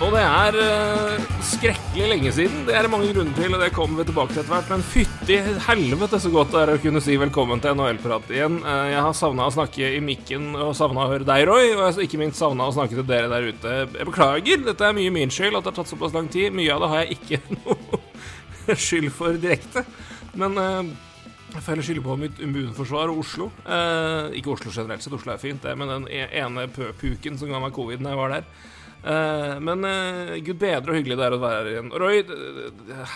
Og det er uh, skrekkelig lenge siden. Det er det mange grunner til, og det kommer vi tilbake til etter hvert. Men fytti helvete så godt det er å kunne si velkommen til NHL-prat igjen. Uh, jeg har savna å snakke i mikken og savna å høre deg, Roy. Og jeg har ikke minst savna å snakke til dere der ute. Jeg beklager, dette er mye min skyld at det har tatt såpass lang tid. Mye av det har jeg ikke noe skyld for direkte. Men uh, jeg feller skylde på mitt immunforsvar og Oslo. Eh, ikke Oslo generelt sett, Oslo er fint, det, men den e- ene pø-puken som ga meg covid da jeg var der. Eh, men eh, gud bedre og hyggelig det er å være her igjen. Roy,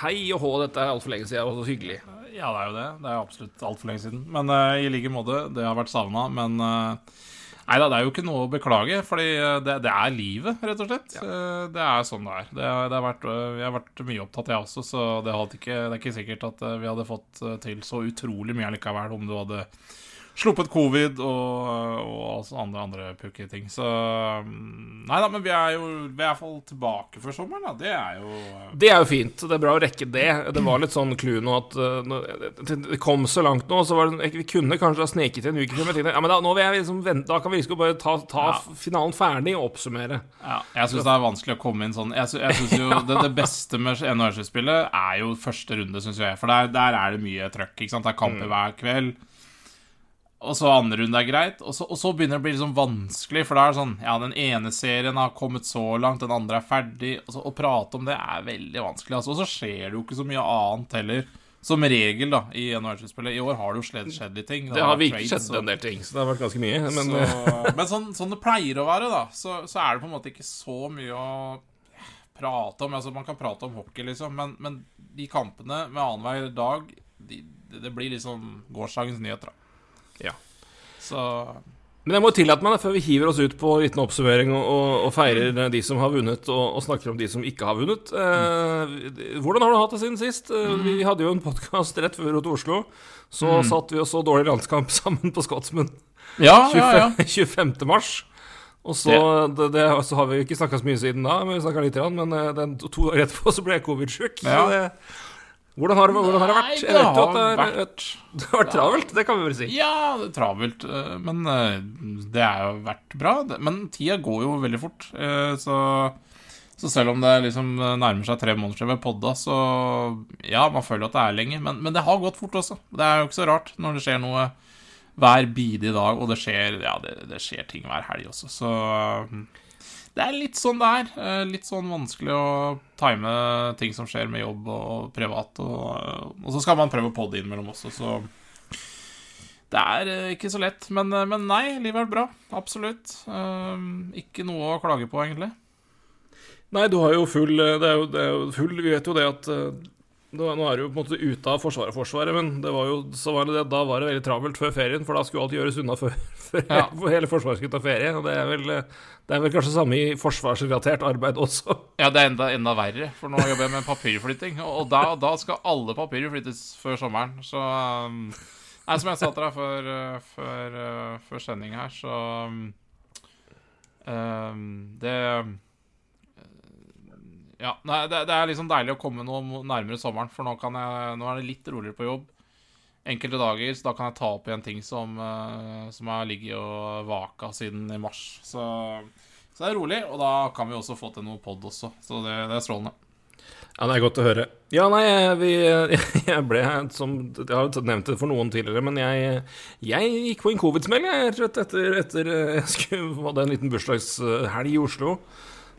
hei og hå, dette er altfor lenge siden, og så hyggelig. Ja, det er jo det. Det er absolutt altfor lenge siden. Men uh, i like måte, det har vært savna. Men uh, nei da, det er jo ikke noe å beklage, fordi det, det er livet, rett og slett. Eh, det er sånn det er. Det, har- det har vært, jeg har vært mye opptatt, jeg også, så det, ikke, det er ikke sikkert at vi hadde fått til så utrolig mye likevel om du hadde sluppet covid og, og andre, andre pukketing. Så mm, Nei da, men vi er jo vi er i hvert fall tilbake før sommeren, da. Det er jo eh, Det er jo fint. Det er bra å rekke det. Det var litt sånn clou nå at uh, det kom så langt nå, så var det Vi kunne kanskje ha sneket en uke før, men jeg tenkte ja, men da, nå vil jeg liksom vente, da kan vi liksom bare ta, ta Ja. finalen ferdig og oppsummere. Ja, jeg syns det er vanskelig å komme inn sånn Jeg, sy jeg synes jo det, det beste med NHL-spillet er jo første runde, syns jeg. For der, der er det mye trøkk. ikke sant? Det er kamper hver kveld. Og så andre runde er greit. Og så, og så begynner det å bli liksom vanskelig, for da er det sånn Ja, den ene serien har kommet så langt, den andre er ferdig. Og så, å prate om det er veldig vanskelig. Altså. Og så skjer det jo ikke så mye annet heller. Som regel, da, i NHL-spillet. I år har det jo skjedd, skjedd litt ting. Det har vært virkelig skjedd en del ting, så det har vært ganske mye. Men eh, så, men sånn, sånn det pleier å være, da, så, så er det på en måte ikke så mye å prate om. Altså, man kan prate om hockey, liksom, men, men de kampene med annenhver dag, de, det, det blir liksom gårsdagens nyheter, da. Ja. Så Men jeg må tillate meg, før vi hiver oss ut på en liten oppsummering og, og, og feirer de som har vunnet, og, og snakker om de som ikke har vunnet eh, Hvordan har du hatt det siden sist? Mm. Vi hadde jo en podkast rett før vi dro til Oslo. Så satt vi og så dårlig landskamp sammen på Scotsman Ja, ja, 25, ja. 25. mars. Og så, det, det, så har vi ikke snakka så mye siden da, men vi snakket litt, men eh, den, to dager etterpå så ble jeg covid-sjuk. Ja. Det- Hvordan har, det, hvordan har det vært? Nei, Jeg vet jo at det, har vært det har vært travelt, det kan vi vel si. Ja, det er travelt, eh, men eh, det har jo vært bra. Men tida går jo veldig fort, eh, så så selv om det liksom nærmer seg tre måneder siden vi podda, så ja, man føler at det er lenge. Men, men det har gått fort også. Det er jo ikke så rart når det skjer noe hver bidige dag, og det skjer, ja, det, det skjer ting hver helg også. Så det er litt sånn det er. Eh, Litt sånn vanskelig å time ting som skjer med jobb og privat. Og, og så skal man prøve å podde innimellom også, så det er eh, ikke så lett. Men, eh, men nei, livet er bra. Absolutt. Ikke noe å klage på, egentlig. Nei, du har jo full Det er jo, det er jo full Vi vet jo det at nå er du jo på en måte ute av Forsvaret, Forsvaret, men det var jo, så var det da var det veldig travelt før ferien, for da skulle alt gjøres unna før, før Ja. hele Forsvaret skulle ta ferie. Og det er vel, det er vel kanskje samme i forsvarsrelatert arbeid også. Ja, det er enda, enda verre, for nå jobber jeg med papirflytting. Og og da, da skal alle papirer flyttes før sommeren. Så um, Nei, som jeg sa til deg før, uh, før, uh, før sending her, så um, um, Det Ja, det, det er liksom deilig å komme noe nærmere sommeren, for nå, jeg, nå er det litt roligere på jobb. Enkelte dager, så da kan jeg ta opp igjen ting som, uh, som har ligget og vaka siden i mars. Så, så det er rolig, og da kan vi også få til noe pod også. Så det, det er strålende. Ja, det er godt å høre. Ja, nei, vi, jeg ble som Jeg har nevnt det for noen tidligere, men jeg, jeg gikk på en covid-smell rett etter, etter Jeg skulle hadde en liten bursdagshelg i Oslo.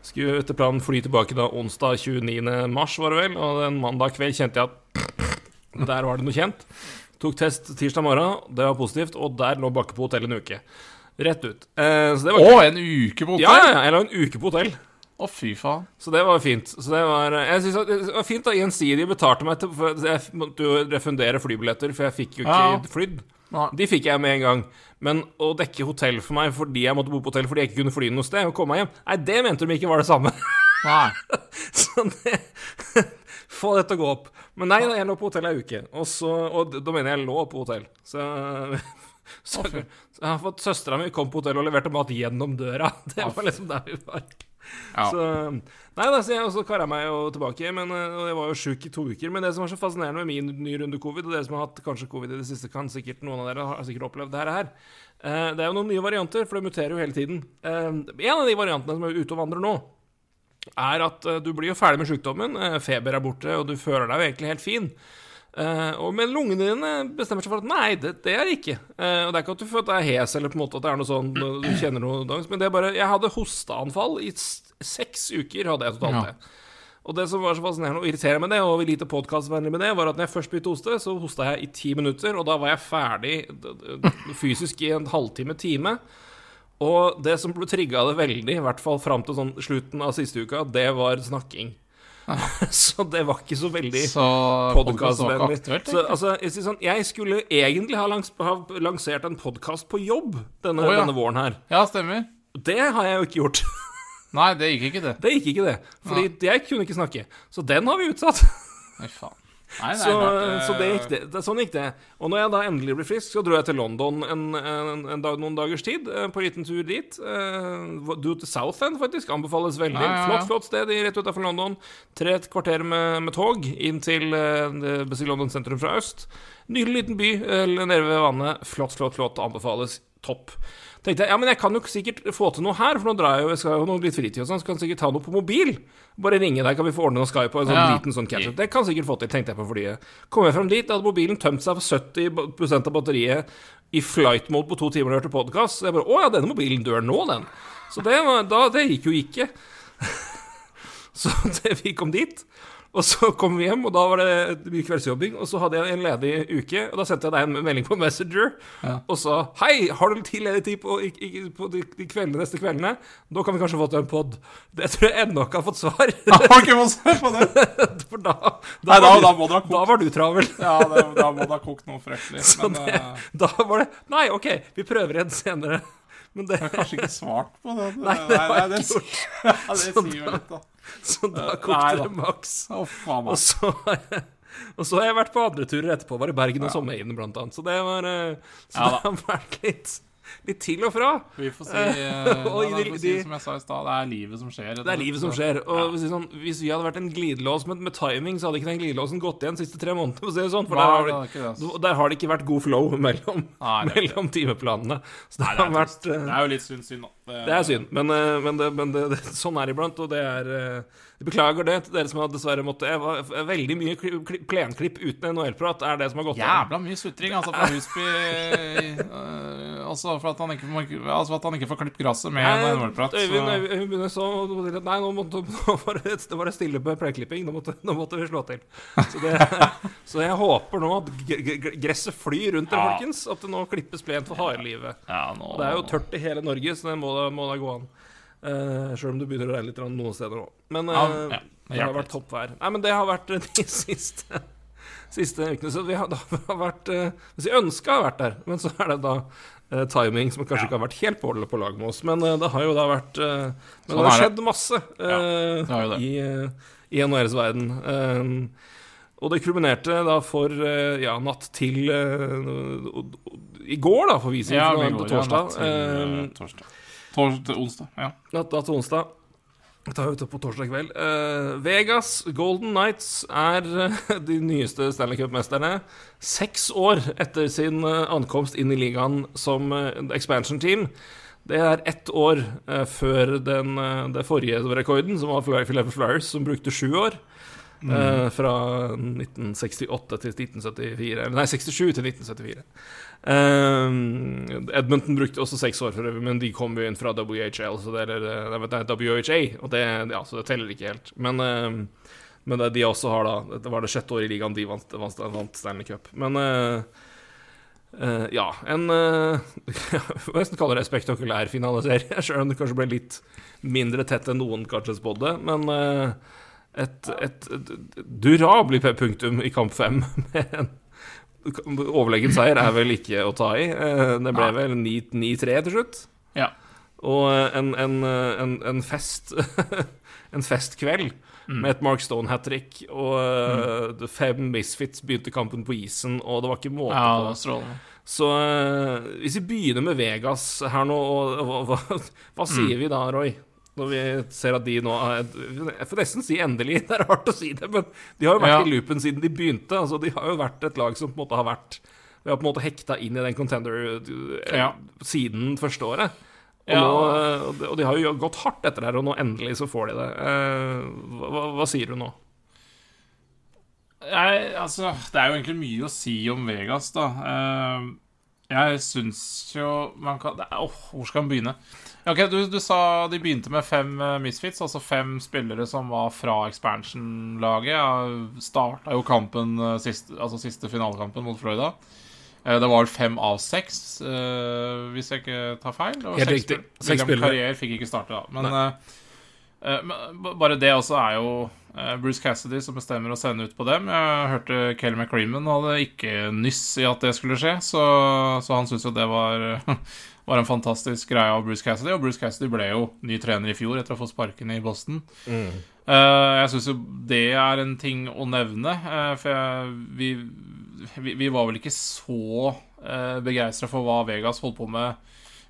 Skulle etter planen fly tilbake da onsdag 29. mars, var det vel. Og den mandag kveld kjente jeg at der var det noe kjent. Tok test tirsdag morgen, det var positivt, og der lå Bakke på hotell en uke. Rett ut. Eh, så det Å, en uke på hotell! ja, jeg lå en uke på hotell. Å, fy faen. Så det var fint. Så det var, jeg synes det var fint da Gjensidige betalte meg til for Jeg måtte jo refundere flybilletter, for jeg fikk jo ikke Ja. flydd. De fikk jeg med en gang. Men å dekke hotell for meg fordi jeg måtte bo på hotell fordi jeg ikke kunne fly noe sted, og komme meg hjem, nei, det mente de ikke var det samme. Nei. Så det Få dette til å gå opp. Men nei, jeg lå på hotell ei uke. Og, så, og da mener jeg lå på hotell. Så Så, så jeg har fått Søstera mi kom på hotell og leverte mat gjennom døra. Det var liksom der vi var. Ja. Så Nei så jeg kara meg jo tilbake, men, eh, og jeg var jo sjuk i to uker. Men det som var så fascinerende med min nye runde covid, og dere som har hatt kanskje covid i det siste, kan sikkert noen av dere har sikkert opplevd det her. eh, Det er jo noen nye varianter, for det muterer jo hele tiden. Eh, En av de variantene som er ute og vandrer nå, er at du blir jo ferdig med sykdommen, eh, feber er borte, og du føler deg jo egentlig helt fin. Og Men lungene dine bestemmer seg for at nei, det, det er det ikke. Uh, og Det er ikke at du føler at det er hes, eller på en måte at det er noe sånn du kjenner noe dans, men det er bare Jeg hadde hosteanfall i seks uker, hadde jeg totalt Ja. det. Og det som var så fascinerende og irriterende med det, og lite podkastvennlig med det, var at når jeg først begynte å hoste, så hosta jeg i ti minutter, og da var jeg ferdig fysisk i en halvtime, time. Og det som trigga det veldig, i hvert fall fram til sånn slutten av siste uka, det var snakking. så det var ikke så veldig podkastvennlig. Så, altså, jeg, sånn, jeg skulle egentlig ha, langs, ha lansert en podkast på jobb denne, oh, ja. denne våren her. Ja, stemmer. Det har jeg jo ikke gjort. Nei, det gikk ikke, det. Det gikk ikke, det. Fordi jeg kunne ikke snakke. Så den har vi utsatt. Nei, faen. Nei, er Så, eh, så det gikk det. det. Sånn gikk det. Og når jeg da endelig ble frisk, så dro jeg til London en, en, en dag, noen dagers tid. eh, På en liten tur dit. Do to Southend, faktisk. Anbefales veldig. Ja, ja, ja. Flott, flott sted rett utenfor London. Tre kvarter med, med tog inn til uh, London sentrum fra øst. Nydelig liten by eh, nede ved vannet. Flott, flott, flott. Anbefales. Topp. Tenkte jeg, ja, men jeg kan jo sikkert få til noe her, for nå drar jeg jo, jeg skal jo noe litt fritid og sånn, så kan jeg sikkert ta noe på mobil. Bare ringe deg, kan vi få ordne noe Skype og en sånn Ja. liten sånn catch-up. Det kan sikkert få til, tenkte jeg på flyet. Kom jeg frem dit, da hadde mobilen tømt seg for 70% av batteriet i flight mode på to timer og hørte podkast. Så jeg bare Å ja, denne mobilen dør nå, den. Så det, da, det gikk jo ikke. Så det, vi kom dit. Og så kom vi hjem, og da var det mye kveldsjobbing. Og så hadde jeg en ledig uke, og da sendte jeg deg en melding på Messenger Ja. og sa Hei, har du tid ledig tid på, i, i, på de, de kveldene, neste kveldene? Da kan vi kanskje få til en pod. Det tror jeg ennå ikke har fått svar. Jeg Har ikke fått svar på det? For da, da, Nei, da, var du, da må du ha kokt. da var du travel. Ja, det, da må det ha kokt noe fryktelig. Så Men det, eh, da var det Nei, OK, vi prøver igjen senere. Men det, jeg har kanskje ikke svart på det. Nei, det har jeg ikke gjort. Ja, det sier jo litt, da. så da kokte da. det maks. Faen Og så, og så har jeg vært på andre turer etterpå. Var i Bergen og Sommerheimen, blant annet. Så det var eh, Så Ja det har vært litt, litt til og fra. Vi får si, eh, Og i de- si som jeg sa i stad, det er livet som skjer. Det er livet som skjer. Og vi sånn, hvis vi hadde vært en glidelås med, med timing, så hadde ikke den glidelåsen gått igjen de siste tre månedene. For sånn, for Nei, der, har det det, ikke der har det ikke vært god flow mellom, Nei, mellom timeplanene. Så det Nei, det har er vært eh, Det er jo litt synd, synd, da. Det er synd, men, eh, men, det, men sånn er det iblant, og det er beklager det til dere som har dessverre måttet jeg var, Veldig mye kli- kli- plenklipp uten NHL-prat er det som har gått av. Jævla mye sutring, altså, fra Husby øh, Altså for at han ikke, altså, at han ikke får klippet gresset med en NHL-prat. Øyvind, begynner så Nei, nå, måtte, nå var det, det var det stille på plenklipping. Nå måtte, nå måtte vi slå til. Så, det, så jeg håper nå at gresset flyr rundt dere, Ja. folkens. At det nå klippes plent for harelivet. Ja, nå Det er jo tørt i hele Norge, så det må da, må da gå an. Uh, Sjøl om det begynner å regne litt noen steder nå. Men Ja, eh, ja, det har vært toppvær. Nei, men det har vært eh, de siste Siste ukene. Så vi har, da, har vært eh, Hvis vi ønska å ha vært der, men så er det da uh, timing som kanskje ikke har vært helt på, på lag med oss. Men eh, det har jo da vært eh, Men Sånn det har skjedd det. masse eh, det har i, uh, i NHRs verden. Eh, og det kulminerte da for eh, ja, natt til eh, I går, da, får vi si. Ja, for ja, torsdag. natt til Eh, torsdag. Tors til onsdag, ja. Natt natt til onsdag. Dette er ute på torsdag kveld. Eh, Vegas Golden Nights er eh, de nyeste Stanley Cup-mesterne. Seks år etter sin eh, ankomst inn i ligaen som eh, expansion team. Det er ett år før den, det forrige rekorden, som var Philadelphia Flyers, som brukte sju år. Eh, fra 1968 til 1974 Eller nei, 67 til 1974. Uh, Edmonton brukte også seks år, for øvrig, men de kom jo inn fra WHL, så det er, det er WHA, og det, ja, så det teller ikke helt. Men, uh, men det, de også har da Det var det sjette året i ligaen de vant, vant, vant Stanley Cup. Men eh, eh, ja, en uh, vil nesten kalle det spektakulær finaliserie, sjøl om det kanskje ble litt mindre tett enn noen kanskje spådde. Men eh, et, et, et durabelig punktum i kamp fem overlegen seier er vel ikke å ta i. Eh, Det ble vel 9-3 til slutt. Ja. Og eh, en, en, eh, en, en fest En festkveld med et Mark Stone hat trick, og mm. fem Misfits begynte kampen på isen, og det var ikke måte Ja, på. Så hvis vi begynner med Vegas her nå, og, og, hva, hva sier vi da, Roy? Når vi ser at de nå Jeg får nesten si endelig, det er rart å si det, men de har jo vært Ja. i loopen siden de begynte. Altså, de har jo vært et lag som på en måte har vært Vi har på en måte hekta inn i den contender eh, Ja. siden første året. Og, Ja. nå, og de- har jo gått hardt etter det her, og nå endelig så får de det. Eh, hva, hva- hva sier du nå? Jeg, altså, det er jo egentlig mye å si om Vegas, da. Eh, jeg syns jo man kan er- hvor skal man begynne? Ok, du, du sa de begynte med fem eh, misfits, altså fem spillere som var fra expansion-laget. Ja, Starta jo kampen, eh, siste, altså siste finalekampen mot Florida. Eh, Det var vel fem av seks, hvis jeg ikke tar feil. Det var Helt seks riktig. Seks William spillere. Carrier fikk ikke starte, da. Men, men bare det også er jo Bruce Cassidy som bestemmer å sende ut på dem. Jeg hørte Kelly McCreeman hadde ikke nyss i at det skulle skje, så, så han syntes jo det var, var en fantastisk greie av Bruce Cassidy. Og Bruce Cassidy ble jo ny trener i fjor etter å ha fått sparken i Boston. Eh, jeg syns jo det er en ting å nevne, eh, for jeg, vi, vi, vi var vel ikke så uh, begeistra for hva Vegas holdt på med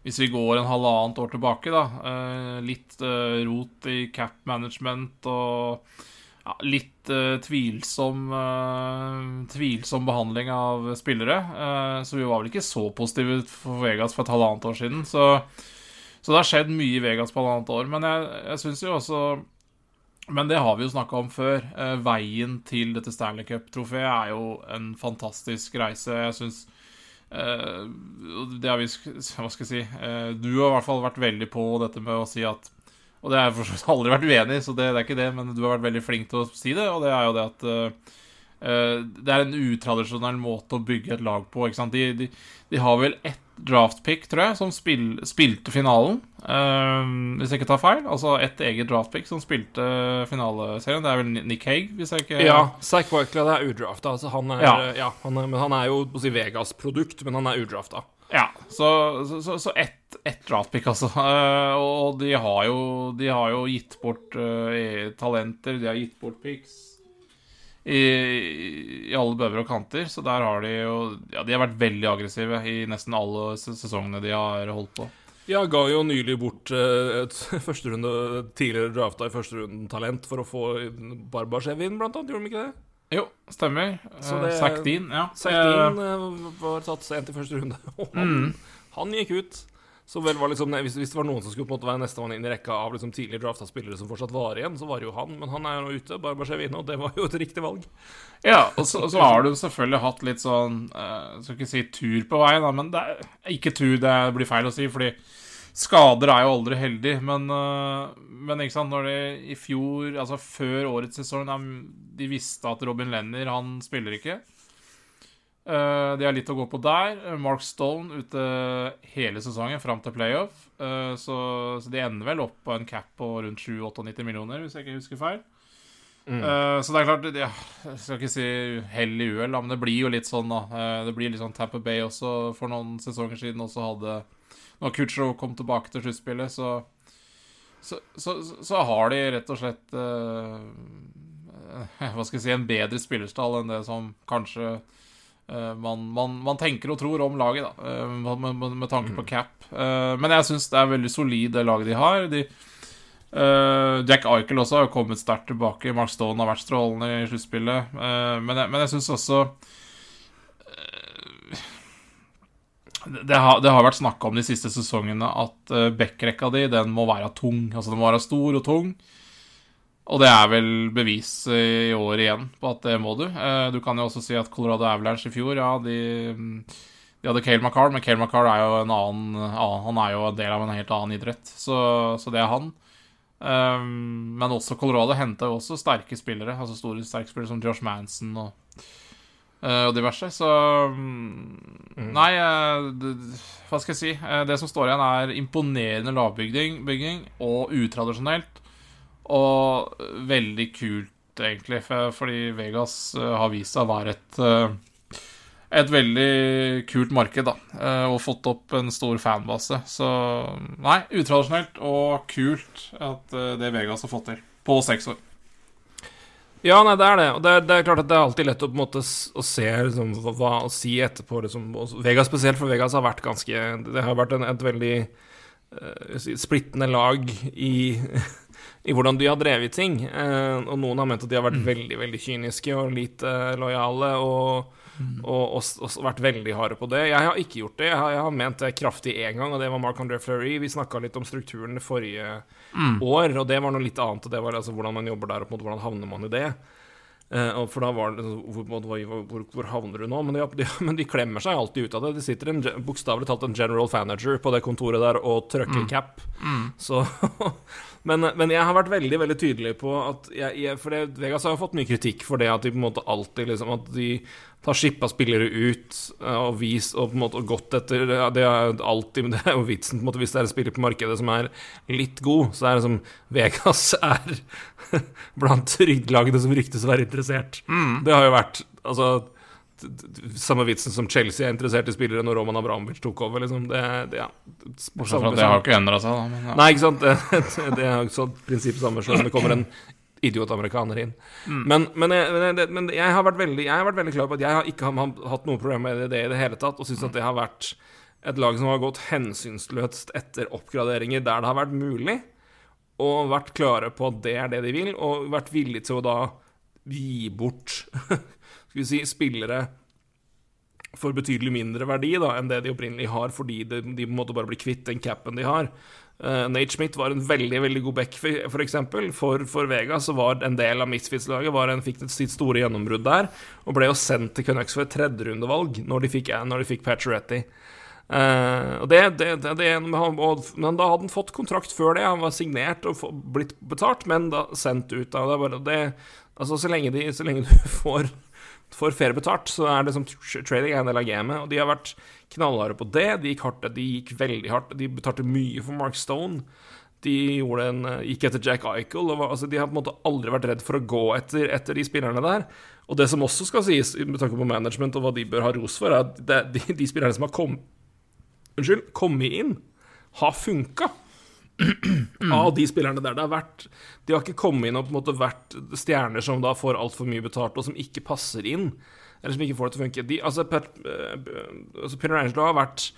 hvis vi går en halvannet år tilbake, da. Eh, litt eh, rot i cap management og ja, litt uh, tvilsom uh, Tvilsom behandling av spillere. Uh, så vi var vel ikke så positive for Vegas for et halvannet år siden. Så, så det har skjedd mye i Vegas på halvannet år. Men jeg, jeg syns jo også men det har vi jo snakka om før. Veien til dette Stanley Cup-trofeet er jo en fantastisk reise. Jeg syns Det har vi Hva skal jeg si Du har i hvert fall vært veldig på dette med å si at Og det har jeg for så vidt aldri vært uenig i, så det, det er ikke det, men du har vært veldig flink til å si det, og det er jo det at uh, det er en utradisjonell måte å bygge et lag på. De, de, de har vel ett draftpick, tror jeg, som spil, spilte finalen. uh, hvis jeg ikke tar feil. Altså ett eget draftpick som spilte finaleserien. Det er vel Nick Hague, hvis jeg ikke Ja, Zack Barkley er udrafta. Altså han er, Ja. ja. han er, han er jo si Vegas-produkt, men han er udrafta. Ja, så, så, så, ett, et draftpick, altså. Eh, og de har jo, de har jo gitt bort uh, talenter, de har gitt bort picks i, i alle bøver og kanter. Så der har de jo Ja, de har vært veldig aggressive i nesten alle sesongene de har holdt på. Ja, ga jo nylig bort et første runde, tidligere drafta i første runden talent for å få Barbashev inn, blant annet. Gjorde de ikke det? Jo, stemmer. Det- Zack Dean, ja. Saktin eh, var tatt sent i første runde, og han, Mm. han gikk ut. Så vel var liksom, hvis, hvis det var noen som skulle på en måte være nestemann inn i rekka av liksom tidligere drafta spillere som fortsatt var igjen, så var det jo han. Men han er jo nå ute. Barbashev inne, og det var jo et riktig valg. Ja, og så, og så har du selvfølgelig hatt litt sånn uh, Skal ikke si tur på veien, da, men det er ikke tur, det blir feil å si, fordi skader er jo aldri heldig. Men, eh, men ikke sant, når de i fjor, altså før årets sesong, de visste at Robin Lenner, han spiller ikke. Eh, de har litt å gå på der. Mark Stone ute hele sesongen fram til playoff. Eh, så, så de ender vel opp på en cap på rundt 7-98 millioner, hvis jeg ikke husker feil. Mm. så det er klart ja, Jeg skal ikke si hell i uhell, men det blir jo litt sånn, da. Det blir litt sånn Tamper Bay også for noen sesonger siden også hadde Når Kucho kom tilbake til sluttspillet, så så, så så har de rett og slett eh, Hva skal jeg si En bedre spillerstall enn det som kanskje eh, man, man, man tenker og tror om laget, da, eh, med, med, med tanke på cap. Eh, men jeg syns det er veldig solid, det laget de har. De, Eh, Jack Eichel også har kommet sterkt tilbake. Mark Stone har vært strålende i sluttspillet. Eh, men, jeg- men jeg syns også eh, det, har, det har vært snakka om de siste sesongene at uh, backrekka di den må være tung. Altså den må være stor og tung. Og det er vel bevis i år igjen på at det må du. Uh, du kan jo også si at Colorado Avalanche i fjor, ja, de, de hadde Cale McCarr, men Cale McCarr er jo en annen, annen Han er jo en del av en helt annen idrett, så, så det er han. Um, men også Colorado henta jo også sterke spillere, altså store sterke spillere som Josh Manson og, og diverse. Så um, Nei, uh, det, hva skal jeg si? Uh, det som står igjen, er imponerende lavbygging og utradisjonelt. Og veldig kult, egentlig, fordi Vegas har vist seg å være et et veldig kult marked, da. eh, Og fått opp en stor fanbase. Så nei, utradisjonelt og kult at eh, det Vegas har fått til. På seks år. Ja, nei, det er det. Og det er, det er klart at det er alltid lett å, måte, å se liksom, hva, å si etterpå. Liksom. Vegas spesielt, for Vegas har vært ganske Det har vært en, et veldig uh, splittende lag i, i hvordan de har drevet ting. Eh, og noen har ment at de har vært veldig veldig kyniske og lite lojale. Og, og, og, og vært veldig harde på det. Jeg har ikke gjort det. Jeg har, jeg har ment det kraftig én gang, og det var Marc André Fleury. Vi snakka litt om strukturen forrige år, og det var noe litt annet. Og det var altså hvordan man jobber der, og på en måte hvordan havner man i det. Uh, for da var det sånn, hvor, hvor, hvor, hvor, havner du nå? Men de, de, men de klemmer seg alltid ut av det. Det sitter en, bokstavelig talt en general manager på det kontoret der og trykker cap. Så men, men jeg har vært veldig veldig tydelig på at jeg, jeg, For det, Vegas har jo fått mye kritikk for det at de på en måte alltid liksom At de tar skippa spillere ut eh, og vist og på en måte gått etter Det er alltid det er jo vitsen, på en måte hvis det er en spiller på markedet som er litt god, så er det som Vegas er blant rygglagene som ryktes å være interessert. Det har jo vært Altså samme vitsen som Chelsea er interessert i spillere når Roman Abramovic tok over, liksom. Det, det, ja. Bortsett fra at det har ikke endra seg, da. Men, ja. Nei, ikke sant? Det, det er jo sånn prinsipp samme selv om det kommer en idiotamerikaner inn. Men, men, men, jeg, men jeg, har vært veldig, jeg har vært veldig klar på at jeg har ikke har hatt noe problem med det i det hele tatt, og syns at det har vært et lag som har gått hensynsløst etter oppgraderinger der det har vært mulig, og vært klare på at det er det de vil, og vært villige til å da gi bort skal vi si, spillere for betydelig mindre verdi da, enn det de opprinnelig har, fordi de, de på en måte bare blir kvitt den capen de har. Uh, Nate Schmidt var en veldig veldig god back, for, eksempel. For, for Vega så var en del av Misfits-laget fikk sitt store gjennombrudd der, og ble jo sendt til Canucks for et tredjerundevalg når de fikk, når de fikk Pacioretty. Uh, og det, det, det, men da hadde han fått kontrakt før det. Han var signert og blitt betalt, men da sendt ut. Da. Det er bare, det, altså, så lenge, de, så lenge du får får fair betalt, så er det som trading er en del av gamet. Og de har vært knallharde på det. De gikk hardt, de gikk veldig hardt. De betalte mye for Mark Stone. De en, eh, gikk etter Jack Eichel. Var, altså, de har på en måte aldri vært redd for å gå etter, etter de spillerne der. Og det som også skal sies, med tanke på management og hva de bør ha ros for, er at det, de, de spillerne som har kom, unnskyld, kommet inn, har funka av de spillerne der. Det har vært De har ikke kommet inn og på en måte vært stjerner som da får altfor mye betalt, og som ikke passer inn. Eller som ikke får det til å funke. De, altså, eh, altså Peter Angelo har vært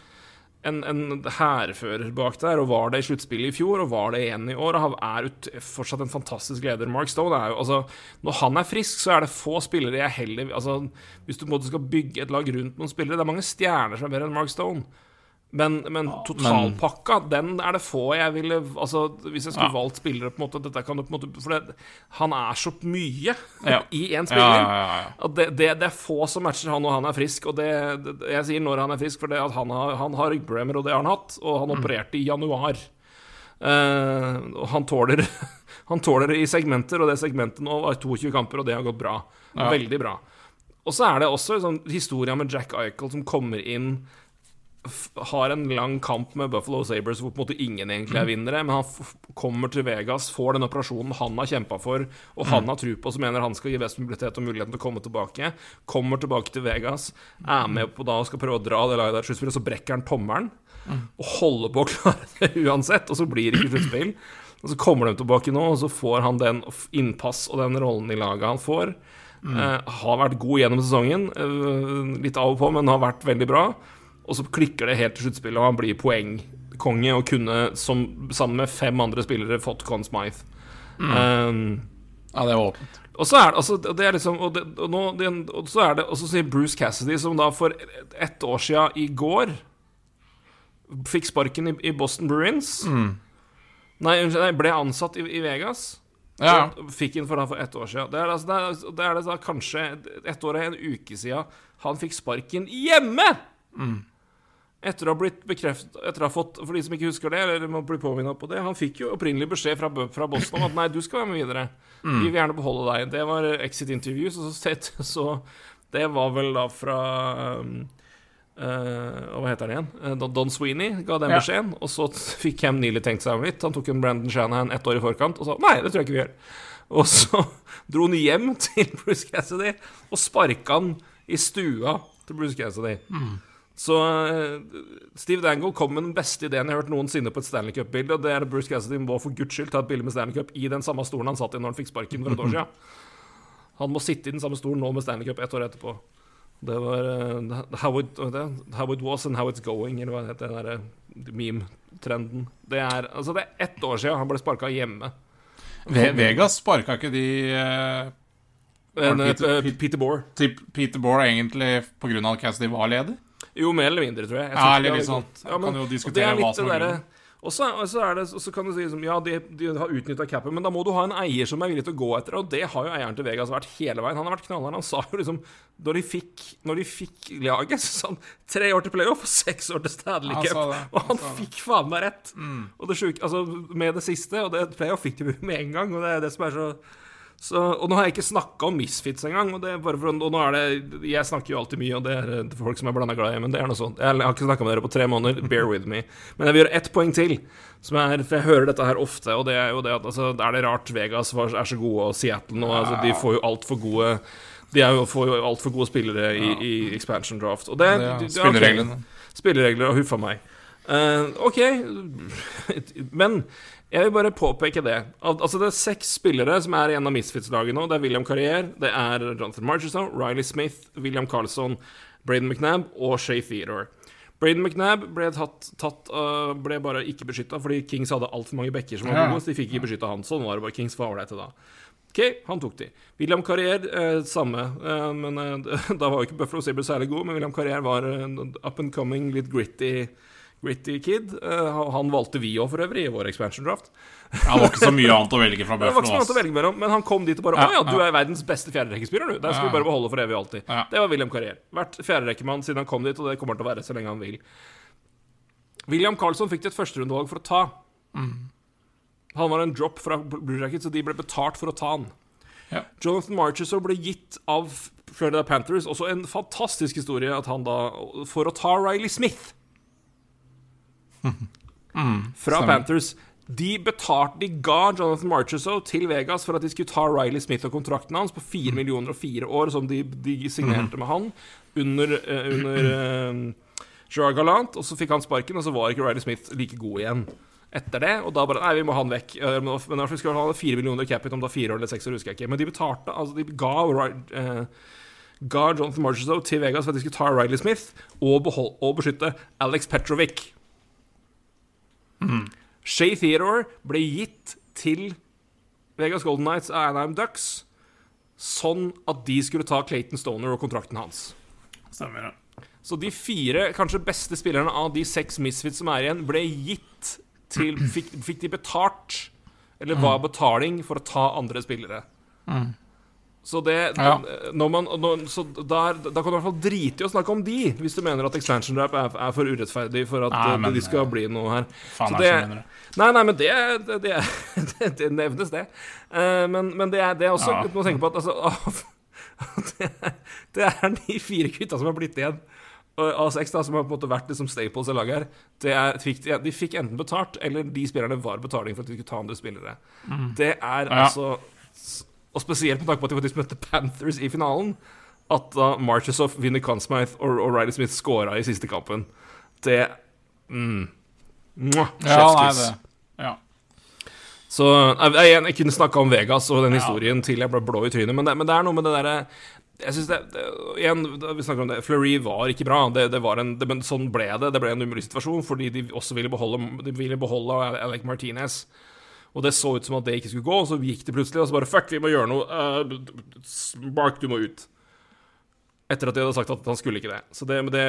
en, en hærfører bak der, og var det i sluttspillet i fjor, og var det igjen i år. Og er ut, fortsatt en fantastisk leder. Mark Stone jo altså Når han er frisk, så er det få spillere jeg heller Altså, hvis du på en måte skal bygge et lag rundt noen spillere Det er mange stjerner som er bedre enn Mark Stone. Men, men totalpakka, den er det få jeg ville Altså, hvis jeg skulle Ja. valgt spillere på en måte Dette kan du på en måte For det, han er så mye Ja. i én spiller. ja, det, det, det er få som matcher han når han er frisk. Og jeg sier når han er frisk, for han har, han har ryggproblemer, og det har han hatt. Og han opererte i januar. Uh, og han tåler Han tåler det i segmenter, og det segmentet nå var 22 kamper, og det har gått bra. Veldig bra. Og så er det også en sånn historia med Jack Eichel som kommer inn har en lang kamp med Buffalo Sabres hvor på en måte ingen egentlig er vinnere, men han kommer til Vegas, får den operasjonen han har kjempa for, og han har tro på, som mener han skal gi best mobilitet og muligheten til å komme tilbake. Kommer tilbake til Vegas, er med på da og skal prøve å dra det laget der sluttspill, og så brekker han tommelen. Og holder på å klare det uansett, og så blir det ikke sluttspill. Og så kommer de tilbake nå, og så får han den innpass og den rollen i laget han får. Eh, har vært god gjennom sesongen, uh, litt av og på, men har vært veldig bra. Og så klikker det helt til sluttspillet, og han blir poengkonge og kunne, som, sammen med fem andre spillere, fått Conn Smythe. Um, ja, det var åpent. og så er det, altså, det er liksom Og, det, og, nå, det, og så er det Og så sier Bruce Cassidy, som da for ett år sia i går fikk sparken i, i Boston Bruins Nei, unnskyld, ble ansatt i, i Vegas. Ja. Fikk inn for for ett år siden. Det er, altså, det er, det er det da kanskje ett år og en uke siden han fikk sparken hjemme! Etter å ha blitt bekreftet Etter å ha fått For de som ikke husker det, eller må bli påminnet på det Han fikk jo opprinnelig beskjed fra, fra Boston om at nei, du skal være med videre. Vi vil gjerne beholde deg. Det var exit interviews, og så, sett- så Det var vel da fra um, eh, hva heter han igjen? Eh, Don- Sweeney ga den Ja. beskjeden. Og så fikk Cam Neely tenkt seg om litt. Han tok en Brandon Shanahan ett år i forkant og sa nei, det tror jeg ikke vi gjør. Og så dro han hjem til Bruce Cassidy og sparka han i stua til Bruce Cassidy. Så eh, Steve Dangle kom med den beste ideen jeg har hørt noensinne på et Stanley Cup-bilde, og det er at Bruce Cassidy må for guds skyld ta et bilde med Stanley Cup i den samme stolen han satt i når han fikk sparken for et år siden. Han må sitte i den samme stolen nå med Stanley Cup ett år etterpå. Det var uh, how, it, uh, how it was and how it's going, eller hva det heter, den derre meme-trenden. Det er altså det er ett år siden han ble sparka hjemme. Ve Vegas sparka ikke de uh, En, Peter- eh, Peter Bohr. Peter Bohr egentlig pga. at Cassidy var ledig? Jo, mer eller mindre, tror jeg. jeg Ja, eller litt sånn. Ja, men, Kan jo diskutere er hva som det er grunnen. og så, det kan du si liksom, Ja, de, de har utnytta capen, men da må du ha en eier som er villig til å gå etter, og det har jo eieren til Vegas vært hele veien. Han har vært knallhard. Han sa jo liksom Når de fikk, når de fikk laget, så sa han tre år til playoff og seks år til Stanley Han Cup. Og han det. Mm. fikk faen meg rett. Og det sjuke Altså, med det siste, og det playoff fikk de med en gang, og det er det som er så så, og nå har jeg ikke snakka om misfits engang. Og, for, og nå er det Jeg snakker jo alltid mye, og det er eh, folk som er blanda glad i, men det er noe sånt. Jeg har ikke snakka med dere på tre måneder. Bear with me. Men jeg vil gjøre ett poeng til. Som er, for Jeg hører dette her ofte, og det er jo det at altså, Er det rart Vegas var, er så gode, og Seattle nå altså, De får jo altfor gode De er jo, får jo altfor gode spillere i, i expansion draft. Og det, Det er Spillereglene. ok. spillereglene. Spilleregler og huffa meg. Uh, OK, men jeg vil bare påpeke det. Al altså Det er seks spillere som er i en av Misfits-lagene nå. Det er William Carrier, det er Jonathan Marchison, Riley Smith, William Carlson, Braden McNabb og Shay Theodore. Braden McNabb ble, tatt, tatt, uh, ble bare ikke beskytta fordi Kings hadde altfor mange backer som var gode, så de fikk ikke beskytta han. Sånn var det bare. Kings var ålreite da. OK, han tok de. William Carrier, eh, samme. Eh, men eh, Da var jo ikke Buffalo Sibber særlig god, men William Carrier var en up and coming, litt gritty, gritty kid. Eh, han- valgte vi òg, for øvrig, i vår expansion draft. Ja, det var ikke så mye annet å velge fra Det var ikke så mye annet å velge mellom, men han kom dit og bare Å ja, du er verdens beste fjerderekkespiller, du. Den skal vi bare beholde for evig og alltid. Det var William Carrier. Vært fjerderekkemann siden han kom dit, og det kommer han til å være så lenge han vil. William Carlson fikk de et førsterundevalg for å ta. Mm. Han var en drop fra Blue Jackets, så de ble betalt for å ta han. Ja. Jonathan Marchesor ble gitt av Florida Panthers. Også en fantastisk historie at han da For å ta Riley Smith fra Mm, stemmer. Panthers. De betalte, de ga Jonathan Marchesor til Vegas for at de skulle ta Riley Smith og kontrakten hans på 4 millioner og fire år, som de, de signerte med han under, uh, under uh, Gerard Gallant. Og så fikk han sparken, og så var ikke Riley Smith like god igjen etter det. Og da bare Nei, vi må ha han vekk. Eh, Men fall skulle han ha fire millioner i capit om det er fire år eller seks år, husker jeg ikke. Men de betalte Altså, de ga eh, Ga Jonathan Marchesor til Vegas for at de skulle ta Riley Smith og, behold, og beskytte Alex Petrovic. Shay Theodore ble gitt til Vegas Golden Knights av Anaheim Ducks sånn at de skulle ta Clayton Stoner og kontrakten hans. Stemmer, ja. Så de fire kanskje beste spillerne av de seks misfits som er igjen, ble gitt til Fikk, fikk de betalt, eller var betaling, for å ta andre spillere. Så det Ja. man, når, Så der, da kan du i hvert fall drite i å snakke om de, hvis du mener at expansion rap er, er for urettferdig for at Nei, men, de skal eh, bli noe her. Faen Så det- er det. Nei, nei, men det, det, det, nevnes, det. Eh, men, men det er, det er også Ja. Du må tenke på at altså, det, er, de fire gutta som har blitt igjen seks, da, som har på en måte vært liksom staples i laget her. Det er, fikk, de, fikk enten betalt, eller de spillerne var betaling for at de skulle ta andre spillere. Det er Mm. Ja. altså Og spesielt med tanke på at de faktisk møtte Panthers i finalen. At da Marchesoff, vinner Consmith og, og Riley Smith scora i siste kampen. Det mm, Mwah, Ja, nei, det Ja. Så jeg, jeg, jeg kunne snakka om Vegas og den Ja. historien til jeg ble blå i trynet, men det, men det er noe med det derre jeg synes det, det, igjen, Vi snakker om det. Fleury var ikke bra. Det, det var en, det, men sånn ble det. Det ble en umulig situasjon fordi de også ville beholde, de ville beholde Alec Martinez. Og det så ut som at det ikke skulle gå, og så gikk det plutselig, og så bare Fuck, vi må gjøre noe. Uh, Mark, du må ut. Etter at de hadde sagt at han skulle ikke det. Så det, det,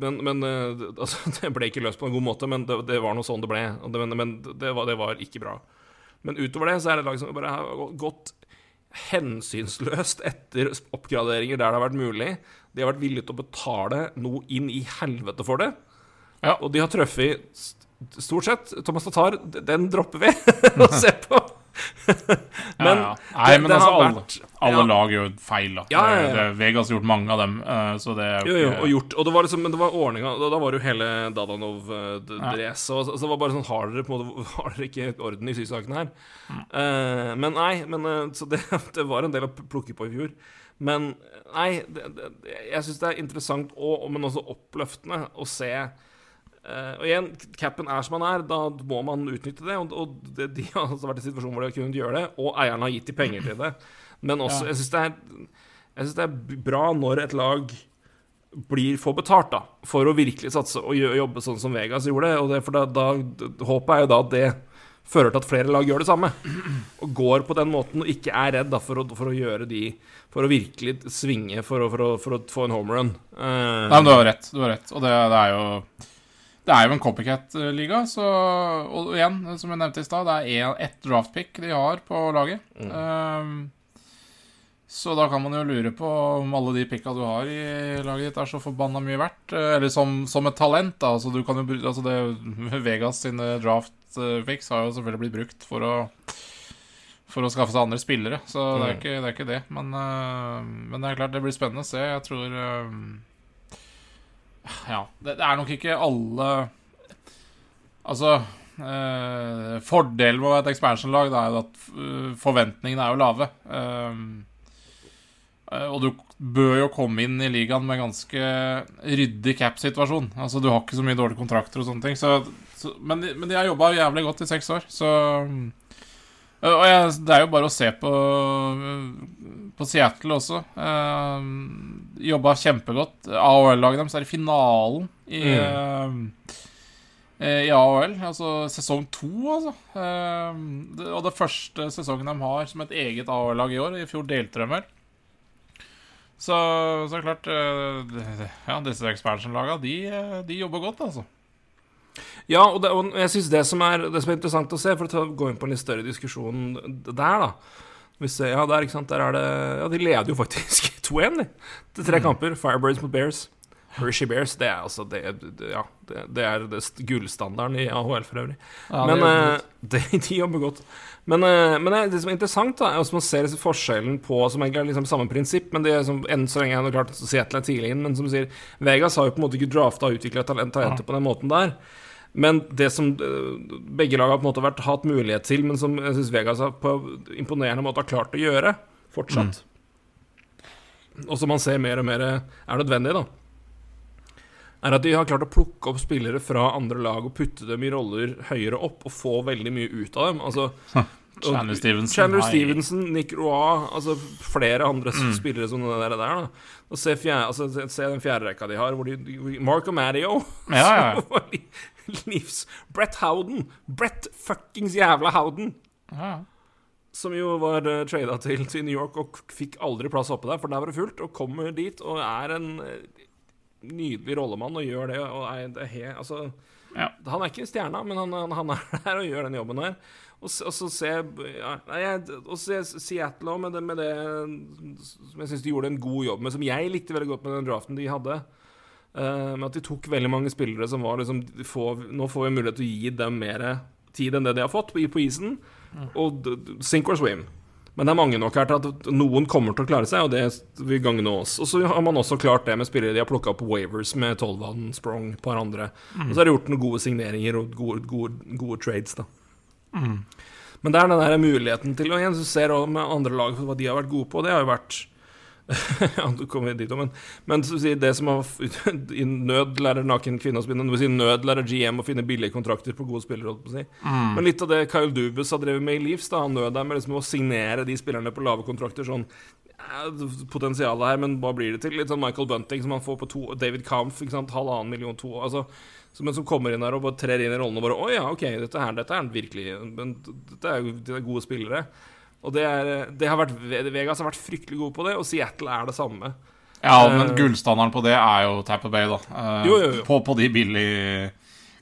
men, men, eh, altså, det ble ikke løst på en god måte, men det, det var noe sånn det ble. Og det, men men det, var, det var ikke bra. Men utover det så er det lag som bare har gått hensynsløst etter oppgraderinger der det har vært mulig. De har vært villige til å betale noe inn i helvete for det. Ja. Og de har truffet stort sett. Thomas Tatar, den dropper vi å se på. men ja, ja. Nei, men det altså, alle, vært- alle ja. lag gjør feil, da. Det, Vegas har gjort mange av dem, eh, så det er Jo, jo jo, og gjort. Og det var liksom, men det var ordninga Da, da var det jo hele Dadanov-dress. Uh, så, så det var bare sånn Har dere på en måte Har dere ikke orden i sysakene her? Eh, men nei. Men, uh, så det, det var en del å plukke på i fjor. Men nei, det, det, jeg syns det er interessant og, men også oppløftende å se eh, og igjen, capen er som han er, da må man utnytte det. Og, og det, de har altså vært i situasjonen situasjon hvor de har kunnet gjøre det, og eierne har gitt de penger til det. Men også, Ja. jeg syns det, det er bra når et lag blir får betalt da, for å virkelig satse og jobbe sånn som Vegas gjorde. Og det, for da, da, håpet er jo da at det fører til at flere lag gjør det samme. Og går på den måten og ikke er redd da, for, å, for å gjøre de For å virkelig svinge for å, for å, for å få en home run. Uh, Nei, men du har rett. Du har rett. Og det, det er jo Det er jo en copycat-liga, så Og igjen, som jeg nevnte i stad, det er ett draftpick de har på laget. Ehm, så da kan man jo lure på om alle de picka du har i laget ditt, er så forbanna mye verdt. Eh, Eller som, som et talent, da. Altså, du kan jo altså det, Vegas sine draft-picks har jo selvfølgelig blitt brukt for å for å skaffe seg andre spillere, så det, er Mm. ikke, det er ikke det. Men, uh, men det er klart, det blir spennende å se. Jeg tror eh, Ja. Det, er nok ikke alle Altså eh, Fordelen med å være et expansion-lag er at eh, forventningene er jo lave. Eh, eh, og du bør jo komme inn i ligaen med ganske ryddig cap-situasjon. Altså Du har ikke så mye dårlige kontrakter og sånne ting. Så, så, men, de, men de har jobba jævlig godt i seks år, så og jeg, det er jo bare å se på, på Seattle også. Uh, jobba kjempegodt. AHL-laget deres er i finalen i, eh, i AHL. Altså sesong to, altså. Eh, det, og det første sesongen de har som et eget AHL-lag i år. I fjor delte de vel. Så, så klart eh, Ja, disse expansion-laga, de, eh, de jobber godt, altså. Ja, og, det, og jeg synes det som, det som er interessant å se, for å gå inn på en litt større diskusjon der, da Hvis, ja, der, der er det Ja, de leder jo faktisk 2-1, de. Til tre kamper. Firebirds mot Bears. Hershey Bears, det er altså det, Ja, det, det er gullstandarden i AHL for øvrig. Ja, men det jobber eh, det, de jobber godt. Men, eh, men det, det som er interessant, da, er at man ser forskjellen på Som egentlig er liksom samme prinsipp, men det er som, enn så lenge jeg har klart at Seattle er tidlig inn. Men som sier, Vegas har jo på en måte ikke drafta og utvikla talenter på den måten der. Men det som eh, begge lag har på en måte vært, hatt mulighet til, men som jeg syns Vegas har på imponerende måte har klart å gjøre fortsatt, og som man ser mer og mer er nødvendig, da, er at de har klart å plukke opp spillere fra andre lag og putte dem i roller høyere opp og få veldig mye ut av dem. Altså Chandler Stevenson. Chandler Stevenson, Nick Roy, altså flere andre Mm. spillere som det der. da. Og se, fjerde, altså, se- den fjerde rekka de har, hvor de, Marco Mario Ja, ja, livs Brett Howden! Brett fuckings jævla Howden! ja. Som jo var uh, trada til, til New York og fikk aldri plass oppe der, for der var det fullt. Og kommer dit og er en eh, nydelig rollemann og gjør det. Og er, det he, altså, Ja. Han er ikke stjerna, men han, han, han er der og gjør den jobben der. Og, og så se ja, se Seattle òg, med, med det som jeg syns de gjorde en god jobb med, som jeg likte veldig godt med den draften de hadde. Eh, med at de tok veldig mange spillere som var liksom får, Nå får vi mulighet til å gi dem mer tid enn det de har fått på, på isen. Og d- d- sink or swim. Men det er mange nok her til at noen kommer til å klare seg, og det vil gagne oss. Og så har man også klart det med spillere de har plukka opp Wavers med Tolvan, Sprong, et par andre. Og så har de gjort noen gode signeringer og gode, gode, gode trades, da. Men det er den der muligheten til Og igjen, ser du med andre lag hva de har vært gode på. Det har jo vært Ja, du kommer dit òg, men, men så å si, det som har I nød lærer naken kvinne å spinne. Si nød lærer GM å finne billige kontrakter på gode spillere. på si. Men litt av det Kyle Dubus har drevet med i Leafs, da han nød der med liksom å signere de spillerne på lave kontrakter sånn Potensialet her, men hva blir det til? Litt sånn Michael Bunting som han får på to David Kampf, ikke sant, halvannen million, to altså, som, men som kommer inn her og bare trer inn i rollen og bare Å ja, ok, dette her, dette er virkelig Men dette er jo er gode spillere. Og det, er, det har vært Vegas har vært fryktelig gode på det, og Seattle er det samme. Ja, men Eh, gullstandarden på det er jo Tapper Bay, da. Eh, Jo, jo, jo. På, på de billige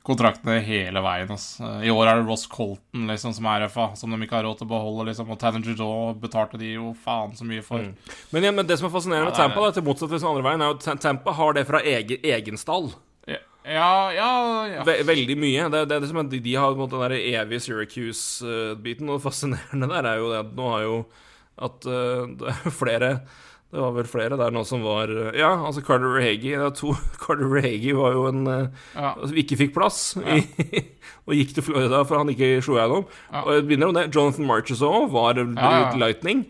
kontraktene hele veien. Eh, I år er det Ross Colton liksom, som er RFA, som de ikke har råd til å beholde. Liksom. Og Tanninger Judot betalte de jo faen så mye for. Mm. Men, ja, men det som er fascinerende med Ja, er Tampa, da, til motsatt til andre veien, er jo at Tampa har det fra egen, egen stall. Ja, ja, ja. Ve veldig mye. Det, det det som er, de, de har på en måte den der evige Syracuse-biten, og det fascinerende der er jo det at nå har jo at uh, det er flere det var vel flere der nå som var Ja, altså Carter Rehagi. er to, Carter Rehagi var jo en eh, ja. som ikke fikk plass i, og gikk til Florida for han ikke slo gjennom. Ja. Og jeg begynner om det. Jonathan Marchessault var ja. lightning.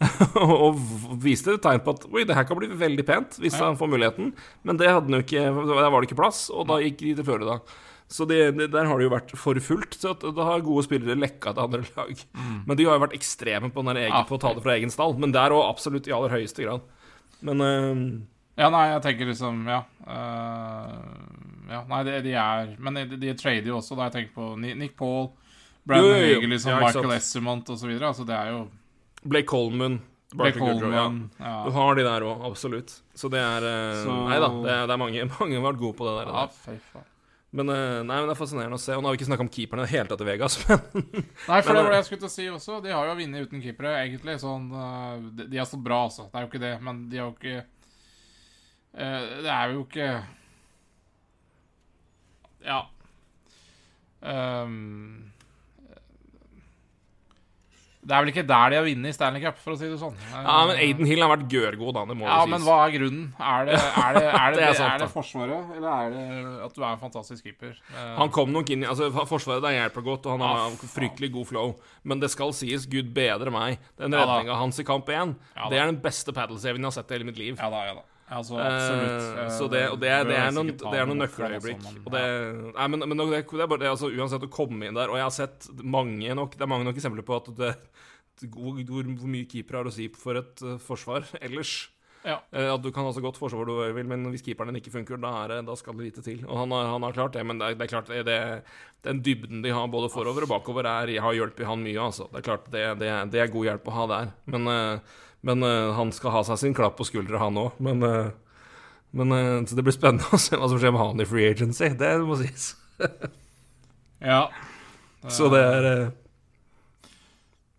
og viste tegn på at Oi, det her kan bli veldig pent hvis Ja. han får muligheten. Men det hadde han jo ikke Der var det ikke plass, og da gikk de til Florida. Så det, det, der har det jo vært for fullt. Så at, da har gode spillere lekka til andre lag. Men de har jo vært ekstreme på, den egen, Ja. på å ta det fra egen stall. Men der òg absolutt i aller høyeste grad. Men uh, Ja, nei, jeg tenker liksom Ja. Uh, ja nei, de, de er Men de, de trader jo også, da jeg tenker på Nick Paul, Brandon Hegel, liksom, Michael. Essermont osv. Altså, det er jo Blake Coleman Blake ja. Coleman ja. Du har de der òg, absolutt. Så det er eh, Så- Nei da, det er, det er mange, mange har vært gode på det der. ja, fy faen. Men, eh, nei, men det er fascinerende å se. Og nå har vi ikke snakka om keeperne i det hele tatt i Vegas, men Nei, for det var det jeg skulle til å si også. De har jo vunnet uten keepere, egentlig. Sånn, eh, de, de har stått bra, altså. Det er jo ikke det, men de har jo ikke uh, Det er jo ikke Ja. Ehm, det er vel ikke der de har vunnet i Stanley Cup, for å si det sånn. Ja, men Aiden Hill har vært gørgod, da. Det må Ja, sies. men hva er grunnen? Er det, er det, er det, er er det, forsvaret, eller er det at du er en fantastisk keeper? Eh, Han kom nok inn altså, Forsvaret der hjelper godt, og han har Ja, fryktelig god flow. Men det skal sies, gud bedre meg, den Ja, da. hans i kamp 1, Ja, det er den beste paddle-saven jeg har sett i hele mitt liv. Ja da, ja da. Altså, absolutt. Eh, Eh, så det, og det, det, er noen, det er noen noe nøkkeløyeblikk. altså, men- Og det, nei, men, men det, er bare det, altså, uansett å komme inn der Og jeg har sett mange nok Det er mange nok eksempler på at det, hvor, hvor, hvor mye keeper har å si for et uh, forsvar ellers. Ja. Uh, at du kan ha så godt forsvar du vil, men hvis keeperen din ikke funker, da, er da skal det lite til. Og han han har klart det, men det er, det er klart den dybden de har både forover og bakover, er, har hjulpet han mye. Altså. Det er klart det, det, det er god hjelp å ha der. Men, eh, men uh, han skal ha seg sin klapp på skuldra, han òg. Men, uh, men uh, så det blir spennende å se hva som skjer med han i free agency. Det må sies. Ja. Så det er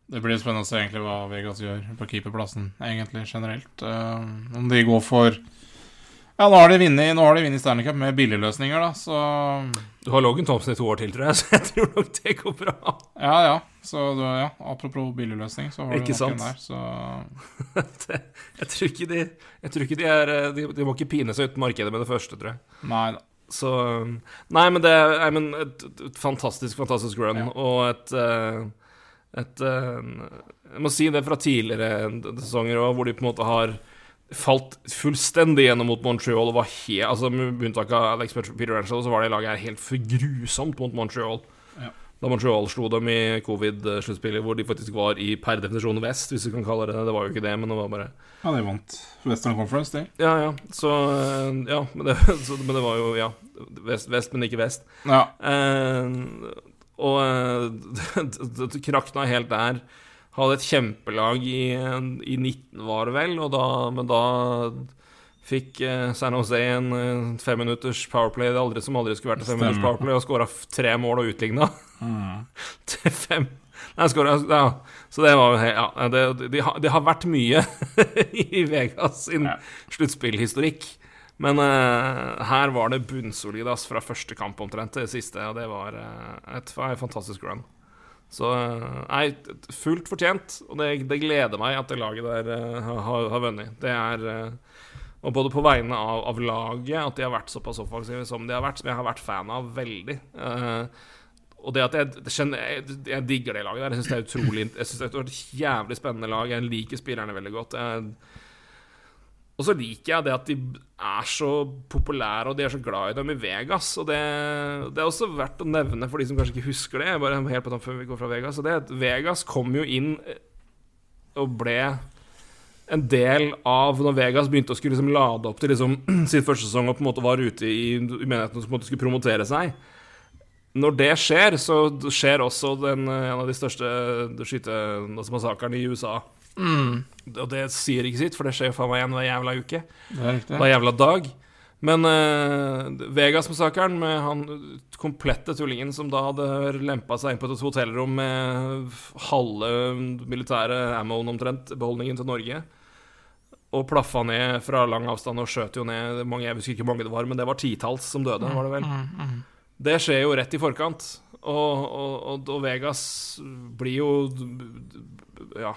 Det blir spennende å se egentlig hva Vegas gjør på keeperplassen, egentlig, generelt. Om de går for Ja, Nå har de vunnet Stanley Cup med billigløsninger, da, så Du har Logan Thompson i to år til, tror jeg, så jeg tror nok det går bra. Ja, ja. Så du, ja, apropos billigløsning, så har du Ikke noen der, så Det, jeg tror ikke de Jeg tror ikke de er eh, De, de må ikke pine seg uten markedet med det første, tror jeg. Nei da. Så Nei, men det er men et, et fantastisk, fantastisk run, Ja. og et eh, et eh, Jeg må si det fra tidligere sesonger òg, hvor de på en måte har falt fullstendig gjennom mot Montreal og var helt Altså Med unntak av Alex Peter Ranchel, så var det laget her helt for grusomt mot Montreal. Ja. Da Montreal slo dem i covid-sluttspillet, hvor de faktisk var i per definisjon vest, hvis du kan kalle det det. Det var jo ikke det, men det var bare Ja, de vant Western Conference, de. Ja, ja. Så eh, Ja, men det, så, men det var jo Ja. Vest, vest, men ikke vest. Ja. Eh, og eh, det krakna helt der. Hadde et kjempelag i, i 19, var det vel, og da, men da fikk eh, San Jose en eh, femminutters powerplay det aldri som aldri skulle vært et femminutters powerplay, og skåra tre mål og utligna Mm. til fem. Nei, skåret, ja. Så det var jo Ja, det, det, har, det har vært mye i Vegas sin Ja. sluttspillhistorikk. Men eh, her var det bunnsolid fra første kamp omtrent til siste, og det var eh, et, fa- fantastisk run. Så eh, nei, fullt fortjent, og det, det gleder meg at det laget der eh, har, har- har vunnet. Det er Og både på vegne av, av laget, at de har vært såpass offensive som de har vært, som jeg har vært fan av veldig. Uh, og det at jeg, jeg, jeg digger det laget der. Jeg syns det er utrolig Jeg synes det er et jævlig spennende lag. Jeg liker spillerne veldig godt. Jeg, og så liker jeg det at de er så populære, og de er så glad i dem i Vegas. Og det, det er også verdt å nevne for de som kanskje ikke husker det. Bare helt på før vi går fra Vegas. Og det Vegas kom jo inn eh, og ble en del av når Vegas begynte å skulle liksom lade opp til liksom sin første sesong og på en måte var ute i, i menigheten og på en måte skulle promotere seg. Når det skjer, så skjer også den, eh, en av de største skytemassakrene i USA. Og det sier ikke sitt, for det skjer jo faen meg igjen hver jævla uke. Er. Hver jævla dag. Men uh, Vegas-massakren med han komplette tullingen som da hadde lempa seg inn på et hotellrom med halve militære ammoen omtrent, beholdningen til Norge, og plaffa ned fra lang avstand og skjøt jo ned mange, Jeg husker ikke hvor mange det var, men det var titalls som døde, var det vel. Det skjer jo rett i forkant. Og, og, og, og Vegas blir jo Ja.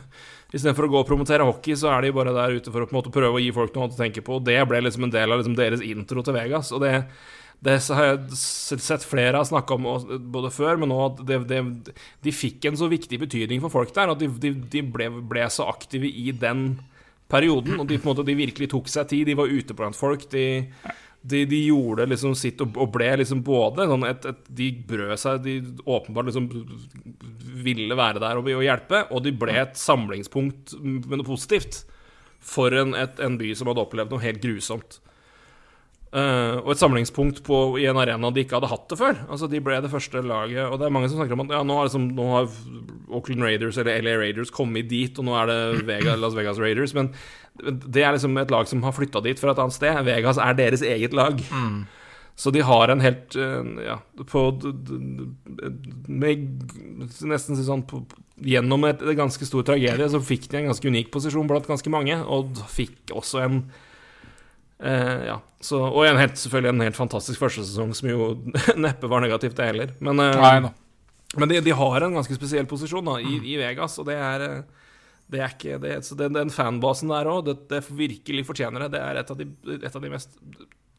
Istedenfor å gå og promotere hockey, så er de bare der ute for å på en måte prøve å gi folk noe å tenke på. Og det ble liksom en del av liksom deres intro til Vegas. Og det, det har jeg sett flere har snakka om både før, men nå at det, det, de fikk en så viktig betydning for folk der. At de, de, de ble, ble så aktive i den perioden. Og de, på en måte, de virkelig tok seg tid. De var ute blant folk. De de, de gjorde liksom sitt og, og ble liksom både sånn et, et, De brød seg, de åpenbart liksom ville være der og, og hjelpe, og de ble et samlingspunkt med noe positivt for en, et, en by som hadde opplevd noe helt grusomt. Eh, og et samlingspunkt på, i en arena de ikke hadde hatt det før. Altså De ble det første laget. Og det er mange som snakker om at ja, nå, liksom, nå har Auckland Raiders eller LA Raiders kommet dit, og nå er det Vegas, Las Vegas Raiders. Men det er liksom et lag som har flytta dit fra et annet sted. Vegas er deres eget lag. Så de har en helt eh, Ja, på med, Nesten sånn på, Gjennom et, et ganske stor tragedie så fikk de en ganske unik posisjon blant ganske mange, og fikk også en Eh, ja, så, og en helt, selvfølgelig en helt fantastisk første sesong, som jo neppe var negativt, det heller. Men, uh, Nei men de, de har en ganske spesiell posisjon da, i, i Vegas, og det er eh, det er ikke det, så den, den fanbasen der òg, det, det virkelig fortjener det. Det er et av de, et av de mest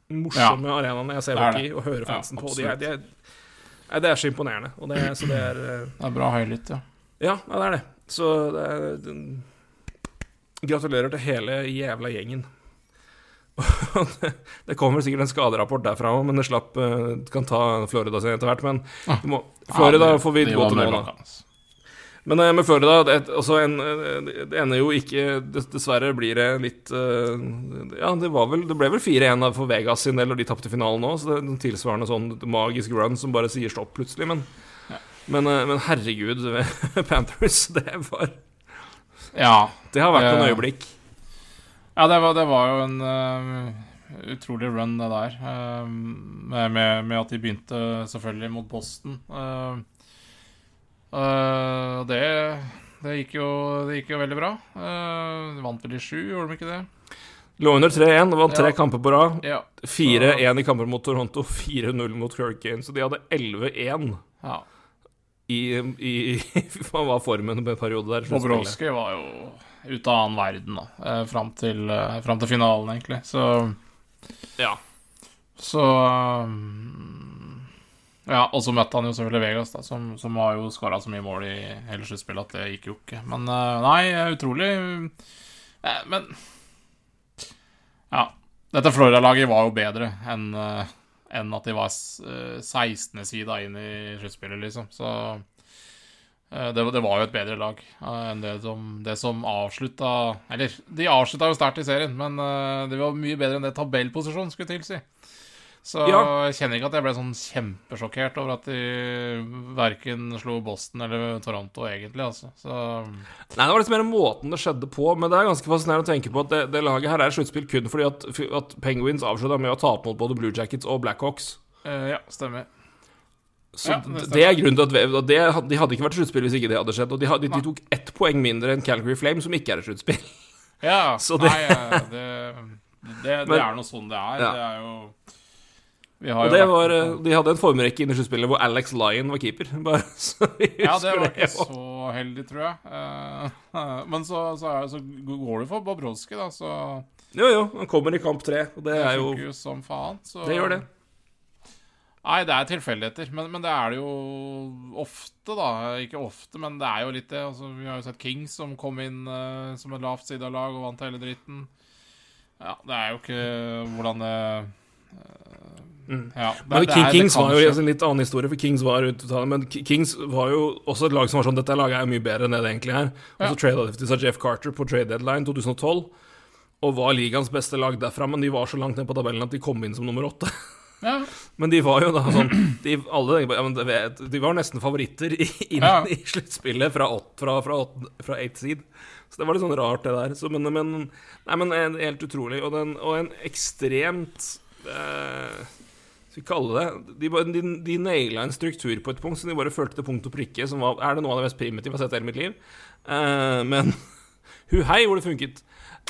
morsomme arenaene jeg ser er hockey og hører Ja, fansen på. De er, de er, det er så imponerende. Og det, så det er Det er bra høylytt, ja. Ja, ja, det er det. Så det er Gratulerer til hele jævla gjengen. det, kommer sikkert en skaderapport derfra òg, men det slapp eh, kan ta Florida sin etter hvert. Men Ah. må, Florida Ja, får vi gå til nå, da. altså. Men eh, med Florida det, også en, eh, det ender jo ikke Dessverre blir det litt Ja, det, var vel, det ble vel 4-1 for Vegas sin del, og de tapte finalen òg, så det er en tilsvarende sånn magisk run som bare sier stopp plutselig. Men, men, eh, men herregud, Panthers, det var Ja. Det har vært noen øyeblikk. Ja, det var, det var jo en uh, utrolig run, det der. Uh, med, med, at de begynte selvfølgelig mot Boston. Uh, det, det, gikk jo, det gikk jo veldig bra. De vant vel i sju, gjorde de ikke det? Lå under 3-1, vant tre Ja. kamper på rad. Ja. 4-1 i kamper mot Toronto, 4-0 mot Hurricane. Så de hadde 11-1 ja. i, i Hva var formen på en periode der? Bobrovskij var jo ute av annen verden da, eh, fram til, eh, fram til finalen, egentlig. Så Ja. Så um, Ja, og så møtte han jo selvfølgelig Vegas, da, som, som har jo skåra så mye mål i hele sluttspillet at det gikk jo ikke. Men uh, nei, utrolig eh, Men Ja. Dette Florida-laget var jo bedre enn eh, enn at de var eh, 16. sida inn i sluttspillet, liksom. Så eh, det, var- det var jo et bedre lag eh, enn det som, det som avslutta Eller, de avslutta jo sterkt i serien, men eh, det var mye bedre enn det tabellposisjonen skulle tilsi. Så Ja. jeg kjenner ikke at jeg ble sånn kjempesjokkert over at de verken slo Boston eller Toronto, egentlig, altså. Så Nei, det var litt mer måten det skjedde på, men det er ganske fascinerende å tenke på at det, det laget her er sluttspill kun fordi at, at Penguins avslutta med å tape mot både Blue Jackets og Blackhawks. Uh, ja, stemmer. Så Ja, det det, er grunnen til at det, De hadde ikke vært sluttspill hvis ikke det hadde skjedd. Og de, hadde, de tok ett poeng mindre enn Calgary Flame, som ikke er et sluttspill. Ja, Så det- nei, det, det, men, det er nå sånn det er. Ja. Det er jo Vi har Og det var, eh, De hadde en formrekke inn i sluttspillet hvor Alex Lyon var keeper. Bare Ja, det var ikke så heldig, tror jeg. Eh, men så, så, er, så går det for Bobrovskij, da, så Jo, jo, han kommer i kamp tre, og det er jo som faen. Så Det gjør det. Nei, det er tilfeldigheter, men, men det er det jo ofte, da. Ikke ofte, men det er jo litt det. Altså, vi har jo sett Kings som kom inn uh, som et lavt sida lag og vant hele dritten. Ja, det er jo ikke hvordan det eh, Mm. Ja, det, Men det King, er- Kings var jo en litt annen historie, for Kings var ute Men Kings var jo også et lag som var sånn Dette laget er mye bedre enn det det egentlig er. Og så Ja. trada de til Jeff Carter på trade deadline 2012, og var ligaens beste lag derfra, men de var så langt ned på tabellen at de kom inn som nummer åtte. Ja, Men de var jo da sånn De, alle, ja, de var nesten favoritter i, inn Ja. i sluttspillet fra, fra, fra, fra eight seed. Så det var litt sånn rart, det der. Så, men, men, nei, men en, helt utrolig. Og, den, og en ekstremt eh, Skal vi kalle det De, de, de naila en struktur på et punkt som de bare følte til punkt og prikke, som var, er det noe av det mest primitive jeg har sett i hele mitt liv. Eh, men hu hei hvor det funket.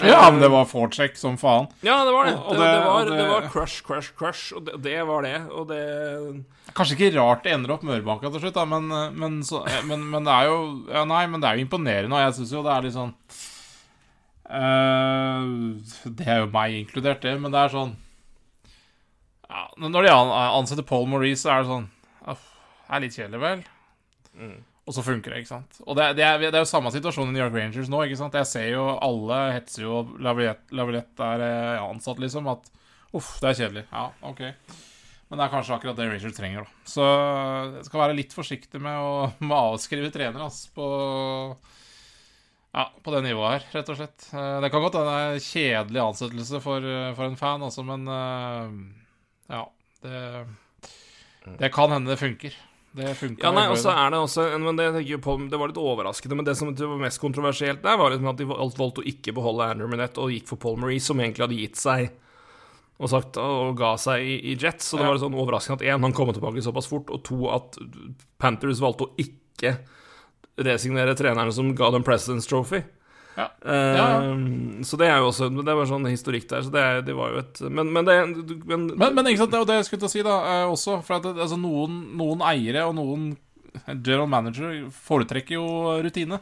Ja Eh, men det var forecheck som faen. ja, det var det. Og- og det, det, var, det, det- var crush, crush, crush, og det, det var det. Og det Kanskje ikke rart det ender opp mørbanka til slutt, da, men, men, så, men, men det er jo ja, Nei, men det er jo imponerende, og jeg syns jo det er litt sånn uh, Det er jo meg inkludert, det, men det er sånn ja, Når de ansetter Paul Maurice, så er det sånn uh, Det er litt kjedelig, vel? Mm. Og så funker det, ikke sant? Og det, det, er, det er jo samme situasjon i New York Rangers nå, ikke sant? Jeg ser jo alle hetser jo Lavillette er eh, ansatt, liksom, at Uff, det er kjedelig. Ja, ok. Men det er kanskje akkurat det Rangers trenger, da. Så jeg skal være litt forsiktig med å, med avskrive trenere, altså, på ja, på det nivået her, rett og slett. Eh, Det kan godt er en kjedelig ansettelse for, eh, for en fan, altså, men ja. Det, det kan hende det funker. Det funka. Ja, nei, og så er det også men det, på, det var litt overraskende, men det som var mest kontroversielt der, var liksom at de valgte å ikke beholde Andrew Minette og gikk for Paul Marie, som egentlig hadde gitt seg og sagt og ga seg i, i Jets. Så det Ja. var sånn overraskende at én, han kom tilbake såpass fort, og to, at Panthers valgte å ikke resignere treneren som ga dem President's Trophy. Ja. Eh, Ja, Så det er jo også Det var sånn historikk der, så det, er- det var jo et Men, men det men, Men, men ikke sant, det var det jeg skulle til å si, da, eh, også. For det, altså, noen, noen eiere og noen general manager foretrekker jo rutine.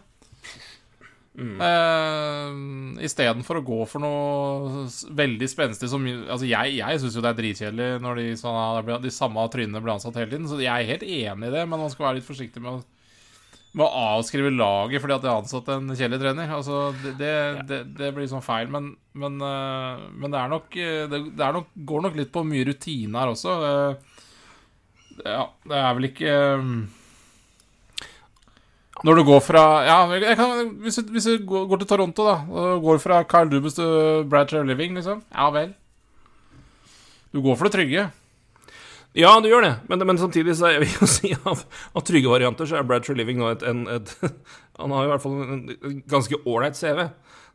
Mm. Uh, Istedenfor å gå for noe veldig spenstig som Altså, jeg, jeg syns jo det er dritkjedelig når de, sånne, de samme trynene blir ansatt hele tiden, så jeg er helt enig i det, men man skal være litt forsiktig med å med å avskrive laget fordi at har ansatt en kjedelig trener. Altså, det, det, det, det blir sånn feil. Men, men, eh, men det er nok eh, er nok, går nok litt på mye rutine her også. Eh, Ja, det er vel ikke Når du går fra Ja, jeg kan, hvis, du, hvis du går går til Toronto, da, og går fra Carl Dubus til Brad Trevor Living, liksom Ja vel. Du går for det trygge. Ja, du gjør det, men, men samtidig så jeg vil jo si av, av trygge varianter så er Bradshaw Living nå et, en, et Han har i hvert fall en, en ganske ålreit CV.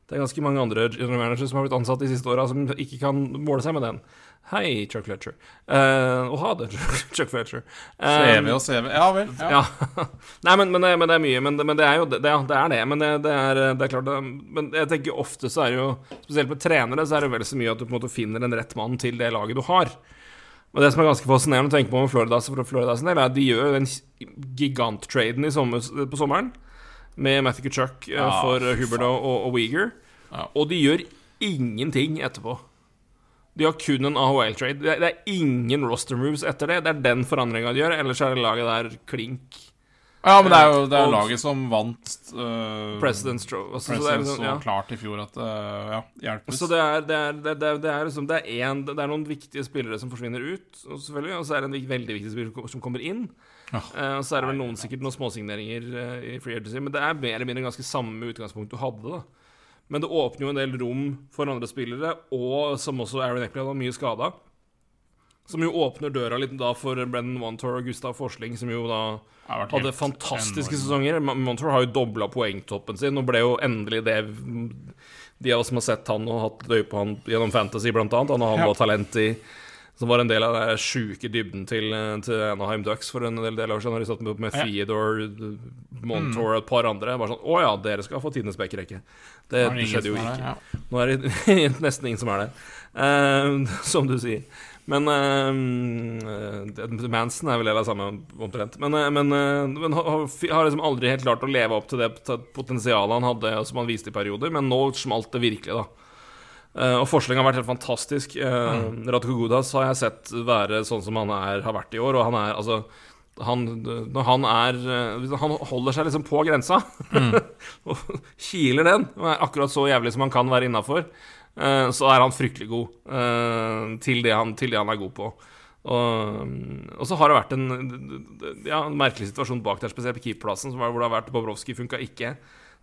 Det er ganske mange andre general managers som har blitt ansatt de siste åra, som ikke kan måle seg med den. Hei, Chuck Fletcher. Uh, og ha det, Chuck Fletcher. Eh, CV og CV. Ja vel. Ja. ja. Nei, men, men, det, men det er mye. Men det, men det er jo det, det, ja, det er det. Men det, det, er, det er klart Men jeg tenker ofte så er det jo Spesielt med trenere så er det vel så mye at du på en måte finner en rett mann til det laget du har. Og det som er ganske fascinerende å tenke på med Florida, for Florida sin del, er at de gjør den giganttraden i sommer, på sommeren med Matthew Chuck Ja, for Hubbard og, og, Weeger. Ja. Og de gjør ingenting etterpå. De har kun en AHL-trade. Det, det er ingen roster moves etter det. Det er den forandringa de gjør, ellers er det laget der klink. Ja, men det er jo det er laget som vant uh, President's Trophy. Altså, så det President liksom, så klart i fjor at uh, ja, hjelpes. Så det er, det er, det er, det er liksom Det er, en, det er noen viktige spillere som forsvinner ut, og selvfølgelig, og så er det en veldig viktig spiller som kommer inn. Ja. Uh, og så er det vel noen sikkert noen småsigneringer uh, i free agency, men det er mer eller mindre ganske samme utgangspunkt du hadde. da Men det åpner jo en del rom for andre spillere, og som også Aaron Eckblad var mye skada. Som jo åpner døra litt da for Brennan Montour og Gustav Forsling, som jo da hadde fantastiske sesonger. Montour har jo dobla poengtoppen sin, og ble jo endelig det De av oss som har sett han og hatt et øye på han gjennom Fantasy, blant annet. Han han Ja. var talent i Som var en del av den sjuke dybden til, til Anaheim Ducks for en del, del år siden. Når de satt med, med Ja. Theodore, Montour og et par andre. Bare sånn Å ja, dere skal få tidenes bekkerekke. Det, det skjedde jo ikke. der, ja. Nå er det nesten ingen som er det, uh, som du sier. Men uh, Manson er vel del av samme omtrent. Men, uh, men, uh, men har, har liksom aldri helt klart å leve opp til det potensialet han hadde, som han viste i perioder. Men nå smalt det virkelig, da. Eh, og forskningen har vært helt fantastisk. Mm. Ratko Gudas har jeg sett være sånn som han er, har vært i år, og han er altså han, når han er eh, Han holder seg liksom på grensa. Mm. og kiler den. Og er akkurat så jævlig som han kan være innafor. Så er han fryktelig god eh, til, det han, til det han er god på. Og, og så har det vært en, ja, en merkelig situasjon bak der, spesielt på keeperplassen, hvor det har vært Bobrovskij funka ikke.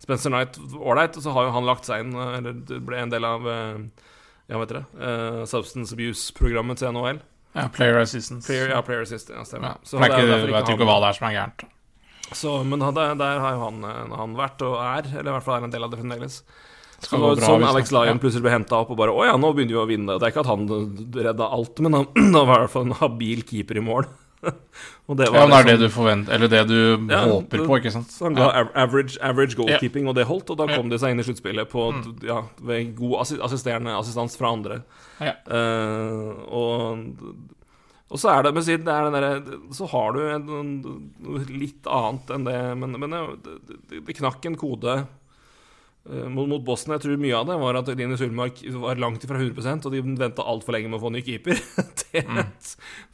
Spencer Knight ålreit, og så har jo han lagt seg inn, eh, eller det ble en del av eh, ja, vet dere, eh, Substance Abuse-programmet til NHL. Ja, Player Assistance. Player, ja, player assistance, ja, Ja, så det er det ikke, vet ikke hva det er som er gærent. så, men der, der har jo han, eh, han vært og er, eller i hvert fall er en del av det fremdeles. Så det var bra sånn Alex Lyon plutselig ble henta opp og bare Å ja, nå begynner vi å vinne. Det er ikke at han redda alt, men han, han var i hvert fall en habil keeper i mål. og det Ja, men det er det liksom- du forventer Eller det du Ja, håper det- på, ikke sant? Så han ga ja. average, average goalkeeping, og det holdt. Og da Ja. Mm. kom de seg inn i sluttspillet på ja, ved god assisterende assistans fra andre. Ja. Eh, og, og så er det Men siden det er den der, Så har du en, litt annet enn det Men, men det, det, det knakk en kode mot, mot Boston. Jeg tror mye av det var at Linus Ullmark var langt ifra 100% og de venta altfor lenge med å få ny keeper. det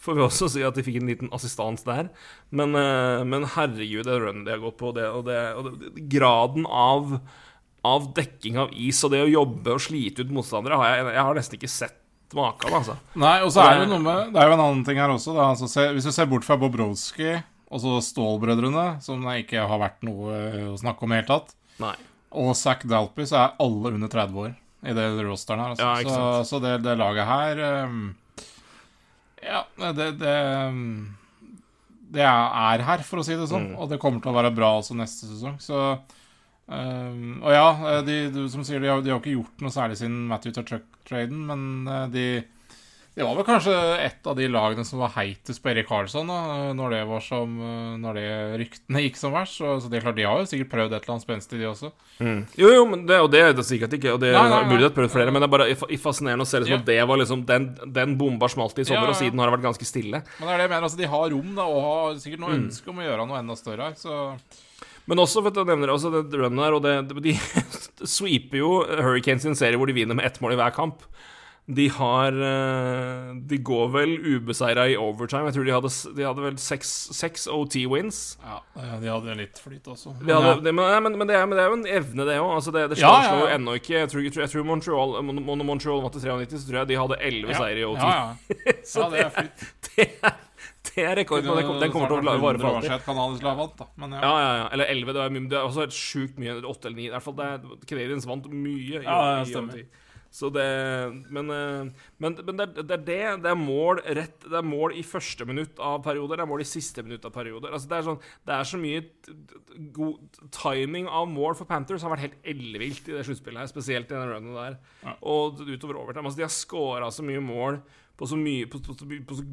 får vi også si at de fikk en liten assistans der. Men, eh, men herregud, det runnet de har gått på, det, og, det, og det, graden av av dekking av is og det å jobbe og slite ut motstandere har jeg, jeg har nesten ikke sett Maken, altså. Nei, og så er det jo noe med Det er jo en annen ting her også. Da. Altså, se, hvis du ser bort fra Bobrovskij og så Ståhl-brødrene, som det ikke har vært noe eh, å snakke om i det hele tatt, Nei. Og Zack Dalpy, så er alle under 30 år i det rosteren her. Altså. Ja, så så det, det laget her um, Ja, det, det um, Det er her, for å si det sånn. Mm. Og det kommer til å være bra også neste sesong. Så um, Og ja, de, du, som sier, de har, de har ikke gjort noe særlig siden Matthew Tuchuk-traden, men de det var vel kanskje et av de lagene som var heitest på Erik Karlsson, da, når det var som uh, Når det ryktene gikk som verst. Så, så det er klart, de har jo sikkert prøvd et eller annet spenstig, de også. Jo, jo, men det, og det er det sikkert ikke. Og det Nei, nei, nei. prøvd flere, men det er bare fascinerende å se det som Ja. at det var liksom Den, den bomba smalt i sommer, Ja, ja. og siden har det vært ganske stille. Men det er det jeg mener, altså de har rom da, og har sikkert Mm. noe ønske om å gjøre noe enda større her. Så Men også, du, jeg nevner også det runnet her, og det, de sweeper jo Hurricanes i en serie hvor de vinner med ett mål i hver kamp. De har eh, De går vel ubeseira i overtime. Jeg tror de hadde, de hadde vel seks, OT-wins. ja, eh, de hadde litt flyt også. De hadde, ja. det, men, men, men, det er, men det er jo en evne, det òg. Altså det, det slår, ja, ja, ja. ennå ikke Jeg tror, jeg tror, jeg tror Montreal, Mon- Mon- Montreal vant til 93, så tror jeg de hadde elleve seire i OT. Ja, ja. Så ja, det er flyt. det, er, det er rekord. men Den, den kommer til å vare for alltid. Men ja. Ja, ja, ja. Eller 11. Det er, også helt sjukt mye. 8 eller 9. I hvert fall det Canadiens vant mye. i- Ja, det i stemmer. OT. Så det Men, eh, men, men det, det er det. Det er mål rett Det er mål i første minutt av perioder. Det er mål i siste minutt av perioder. Altså, det, er sånn, det er så mye god timing av mål for Panthers har vært helt ellevilt i det sluttspillet her, spesielt i den runnen der. Ja. Og utover overtime. Altså, de har scora så mye mål på så mye På, på, på, på så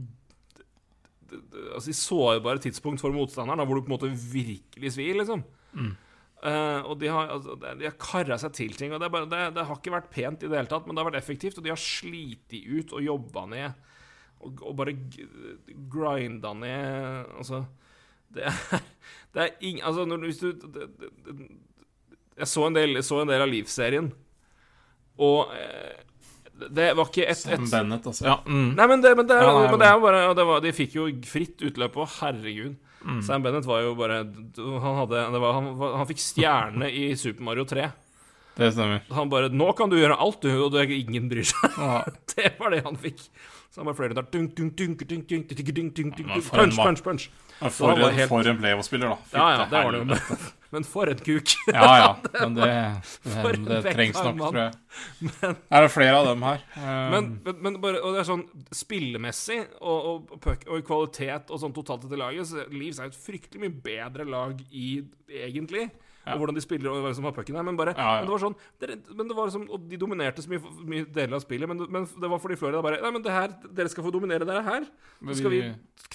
altså, i sårbare tidspunkt for motstanderen, da, hvor du på en måte virkelig svir, liksom. Eh, og de har, altså, de har kara seg til ting. Og det, bare, det, det har ikke vært pent i det hele tatt, men det har vært effektivt. Og de har slitt ut og jobba ned. Og, og bare grinda ned Altså Det er, det er ingen Altså, når, hvis du det, Jeg så en, del, jeg så en del av Livserien, og eh, det var ikke et, Sam Bennett, altså. Ja, mm. Nei, men det, men det, Ja, nei, men det er jo bare det var, De fikk jo fritt utløp, og herregud. Mm. Sam Bennett var jo bare Han, hadde, var, han, han fikk stjerne i Super Mario 3. Det stemmer. Han bare 'Nå kan du gjøre alt, du, og det, ingen bryr seg'. Ja. det var det han fikk. Så han bare flere der Punch, punch, punch. For en Play-Off-spiller, da. Ja, ja, det var det jo. Men, for en kuk. Ja, ja. Men det, det, det trengs nok, tror jeg. Er det flere av dem her? Um, Men, men, bare, og det er sånn spillemessig og, og, og i kvalitet og sånn totalt til laget så Leeds er et fryktelig mye bedre lag i egentlig. Og hvordan de spiller og hvem som har pucken her. Men bare. Men det var sånn men det var sånn, Og de dominerte så mye, mye deler av spillet, men, men det var fordi Florida bare Nei, men det her, dere skal få dominere dere her. Så skal vi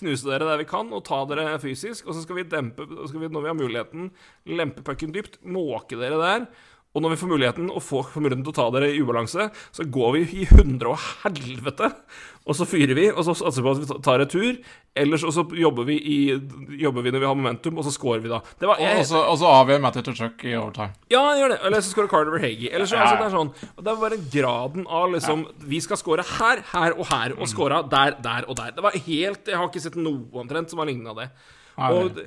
knuse dere der vi kan, og ta dere fysisk. Og så skal vi dempe skal vi, Når vi har muligheten, lempe pucken dypt, måke dere der. Og når vi får muligheten, og får, muligheten til å ta dere i ubalanse, så går vi i hundre og helvete, og så fyrer vi, og så satser vi på at vi tar retur. Ellers og så jobber vi, i, jobber vi når vi har momentum, og så scorer vi da. Det var, Og så, og så avgjør Matty Tuchuk i overtime. ja, han gjør det. Eller så scorer Carter Verhage. Eller så, Ja, ja. altså, det er sånn Og det er bare graden av liksom Vi skal score her, her og her, og scora der, der og der. Det var helt Jeg har ikke sett noe omtrent som har ligna det. Og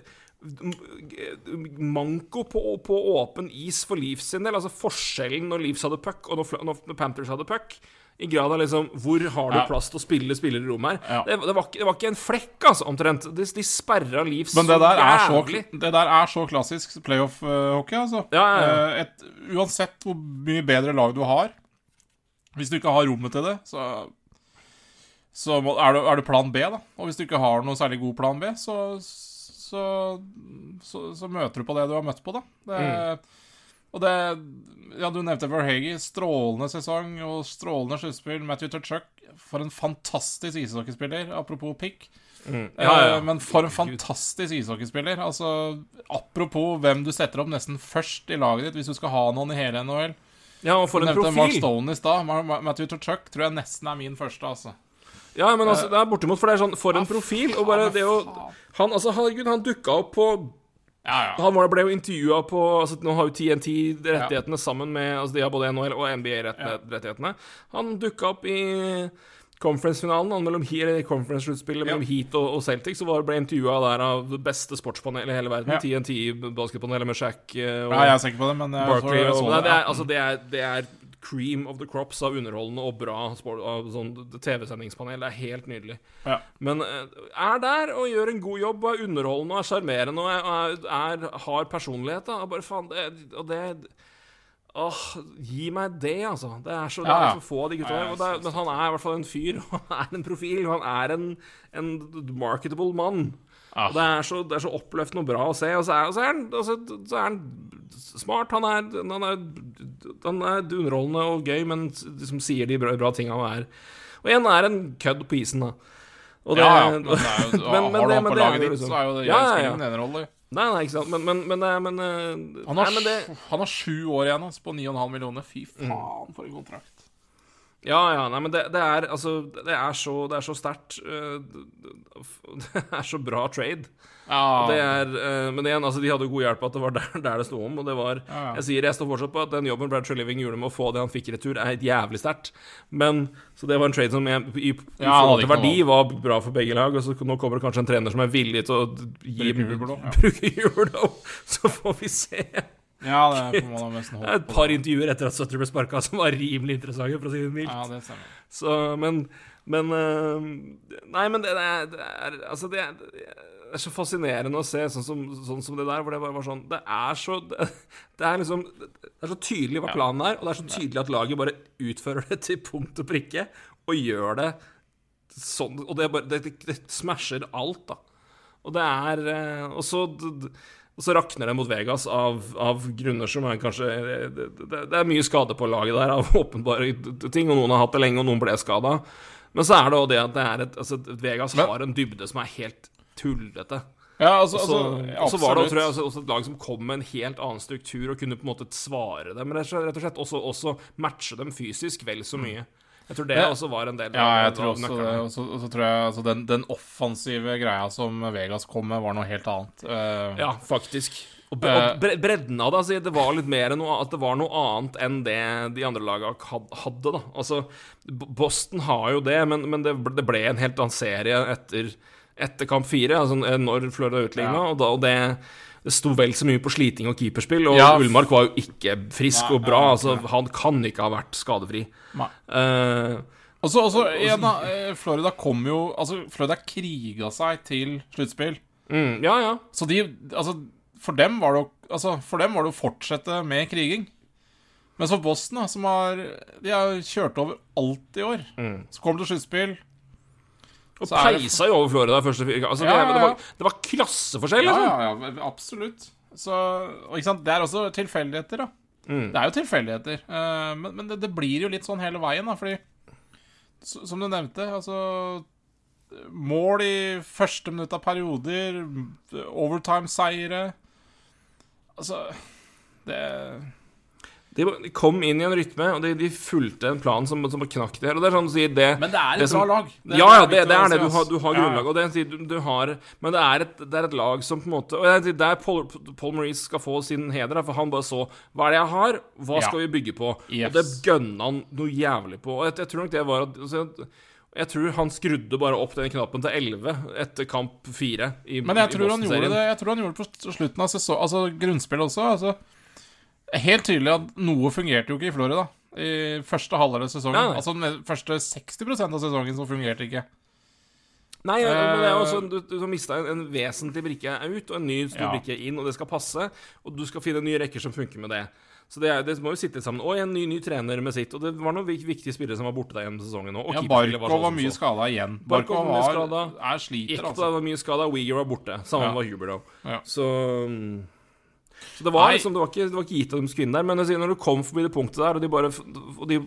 manko på, på åpen is for Leafs sin del, altså forskjellen når Leafs hadde puck, og når, når Panthers hadde puck, i grad av liksom Hvor har du Ja. plass til å spille spillere i rommet her? Ja. Det, det, var det var ikke en flekk, altså, omtrent. De, de sperra Leafs Men det der, er så, jævlig. det der er så klassisk playoff-hockey, altså. Ja, ja, ja. Eh, Et, uansett hvor mye bedre lag du har, hvis du ikke har rommet til det, så, så er, det, er det plan B, da. Og hvis du ikke har noe særlig god plan B, så, så, så, så møter du på det du har møtt på, da. Det, Mm. Og det Ja, du nevnte Verhage. Strålende sesong og strålende sluttspill. Matthew Tuchuk, for en fantastisk ishockeyspiller, apropos pick. Mm. Ja, ja, ja. Eh, Men for en fantastisk ishockeyspiller. Altså, apropos hvem du setter opp nesten først i laget ditt hvis du skal ha noen i hele NHL. Ja, og for Du en nevnte Mark profil. Stone i stad. Ma- Ma- Matthew Tuchuk tror jeg nesten er min første, altså. Ja, men altså, det er bortimot, for det er sånn For en Ah, profil. Og bare faen, det å. Han, altså, herregud, han dukka opp på Ja, ja. Han var, ble jo intervjua på altså, Nå har jo TNT rettighetene sammen med Altså, de har både NHL og NBA-rettighetene. Han dukka opp i conference-finalen mellom conference-sluttspillet mellom Heat og, og Celtic. Så var, ble intervjua der av det beste sportspanelet i hele verden. Ja. TNT-basketpanelet med Shaq eh, og ja, det, Barkley altså, det er cream of the crops av underholdende og bra sånn TV-sendingspanel. Det er helt nydelig. Ja. Men eh, er der og gjør en god jobb og er underholdende og er sjarmerende og er, er, har personlighet. Da. Bare faen, det, og det Åh, gi meg det, altså. Det er så, ja, Ja, er så få av de gutta der. ja, det er- Men han er i hvert fall en fyr. og Han er en profil. og Han er en, en marketable mann. Ja. Og det er, så, det er så oppløftende og bra å se. Og så er, og så er, han, altså, så er han smart. Han er, han, han er underholdende og gøy, men liksom sier de bra, bra tinga han er. Og igjen er en kødd på isen, da. Og ja, ja, men det jo, men- men har du ham på laget ditt, liksom- så er jo det Ja, ja, ja. en enerrolle. Nei, nei, ikke sant. Men, men, men, eh, men, eh, Han har, nei, men det, han har sju år igjen altså, på 9,5 millioner. Fy Mm. faen, for en kontrakt. Ja, ja, nei, men det, det er altså Det er så, det er så sterkt. eh, Det er så bra trade. Ja, Det er, eh, men igjen, altså, de hadde god hjelp av at det var der, der det sto om. Og det var Ja. Jeg sier jeg står fortsatt på at den jobben Bradshaw Living gjorde med å få det han fikk i retur, er helt jævlig sterkt. Men Så det var en trade som jeg, i, i Ja, forhold til verdi var bra for begge lag. Og så nå kommer det kanskje en trener som er villig til å gi Bruke ja. Bruke. Så får vi se. Ja, det får man nesten et par intervjuer etter at Sutter ble sparka som var rimelig interessante, for å si det mildt. Ja, det stemmer. Så, men Men øh, Nei, men det, er, det er Altså, det er, det er så fascinerende å se sånn som, sånn som det der, hvor det bare var sånn Det er så Det, er liksom Det er så tydelig hva planen er, og det er så tydelig at laget bare utfører det til punkt og prikke, og gjør det sånn Og det, bare, det, det, det smasher alt, da. Og det er øh, Og så og så rakner det mot Vegas av, av grunner som er kanskje det, det, det er mye skade på laget der, av åpenbare ting, og noen har hatt det lenge, og noen ble skada. Men så er det òg det at det er et altså, Vegas Men- har en dybde som er helt tullete. Ja, altså, Og altså og så var det tror jeg, også, også et lag som kom med en helt annen struktur og kunne på en måte svare dem, rett og slett, også, også matche dem fysisk vel så mye. Jeg tror det også var en del Ja, jeg tror også det. Og så, og så tror jeg altså, den, den offensive greia som Vegas kom med, var noe helt annet. Uh, Ja, faktisk. Og, bre og bre bredden av det, altså, det var litt mer noe, at det var noe annet enn det de andre lagene hadde, da. Altså, Boston har jo det, men, men det, ble, det ble en helt annen serie etter, etter kamp fire, altså når Florida utligna, Ja. og, da, og det det sto vel så mye på sliting og keeperspill, og Ja. Ullmark var jo ikke frisk Nei, og bra. nei, altså, han kan ikke ha vært skadefri. Nei. Uh, Og så, en, Florida kom jo Altså, Florida kriga seg til sluttspill. mm, ja, ja. Så de Altså, for dem var det å Altså, for dem var det å fortsette med kriging. Mens for Boston, da, som har De har kjørt over alt i år. Mm. Så kommer det til sluttspill. Og peisa jo over Florida første fire altså, Ja, det, ja, det, var, det var klasseforskjell, Ja, liksom. ja, ja, absolutt. Så, og Det er også tilfeldigheter, da. Mm. Det er jo tilfeldigheter. eh, men men det, det blir jo litt sånn hele veien, da, fordi Som du nevnte, altså Mål i første minutt av perioder, overtime-seire Altså Det De kom inn i en rytme, og de, de fulgte en plan som, som knakk det her. Og det er sånn å si det Men det er et det som- bra lag. Det ja, ja, det, det er det. Du har, du har Ja, ja. grunnlag, og det, du, du har Men det er, et, det er et lag som på en måte Og det er der Paul, Paul Maurice skal få sin heder, for han bare så Hva er det jeg har? Hva Ja. skal vi bygge på? Yes. Og det gønna han noe jævlig på. Og jeg, jeg tror nok det var at altså, Jeg tror han skrudde bare opp den knappen til 11 etter kamp 4 i, Men jeg i tror, han gjorde det, jeg tror han gjorde det på slutten av sesongen, altså grunnspillet også. Altså, helt tydelig at noe fungerte jo ikke i Florida. I første halvdel av sesongen. Ja, altså den første 60% av sesongen så fungerte ikke. Nei, ja, men det er Eh, også, du, du mista en, en vesentlig brikke ut, og en ny stor Ja. brikke inn, og det skal passe. Og du skal finne nye rekker som funker med det. Så det, er, det må jo sitte sammen. Og en ny, ny trener med sitt. Og det var noen viktige spillere som var borte der gjennom sesongen òg. Ja, Barkov var mye skada igjen. Barkov Barkov var mye var, er sliter, Ekta altså. var mye skada, Weeger var borte. Sammen Ja. var Huberdo. Ja. Så mm, Så det var liksom Det var ikke, det var ikke gitt at de skulle inn der. Men når du kom forbi det punktet der, og de bare Og de,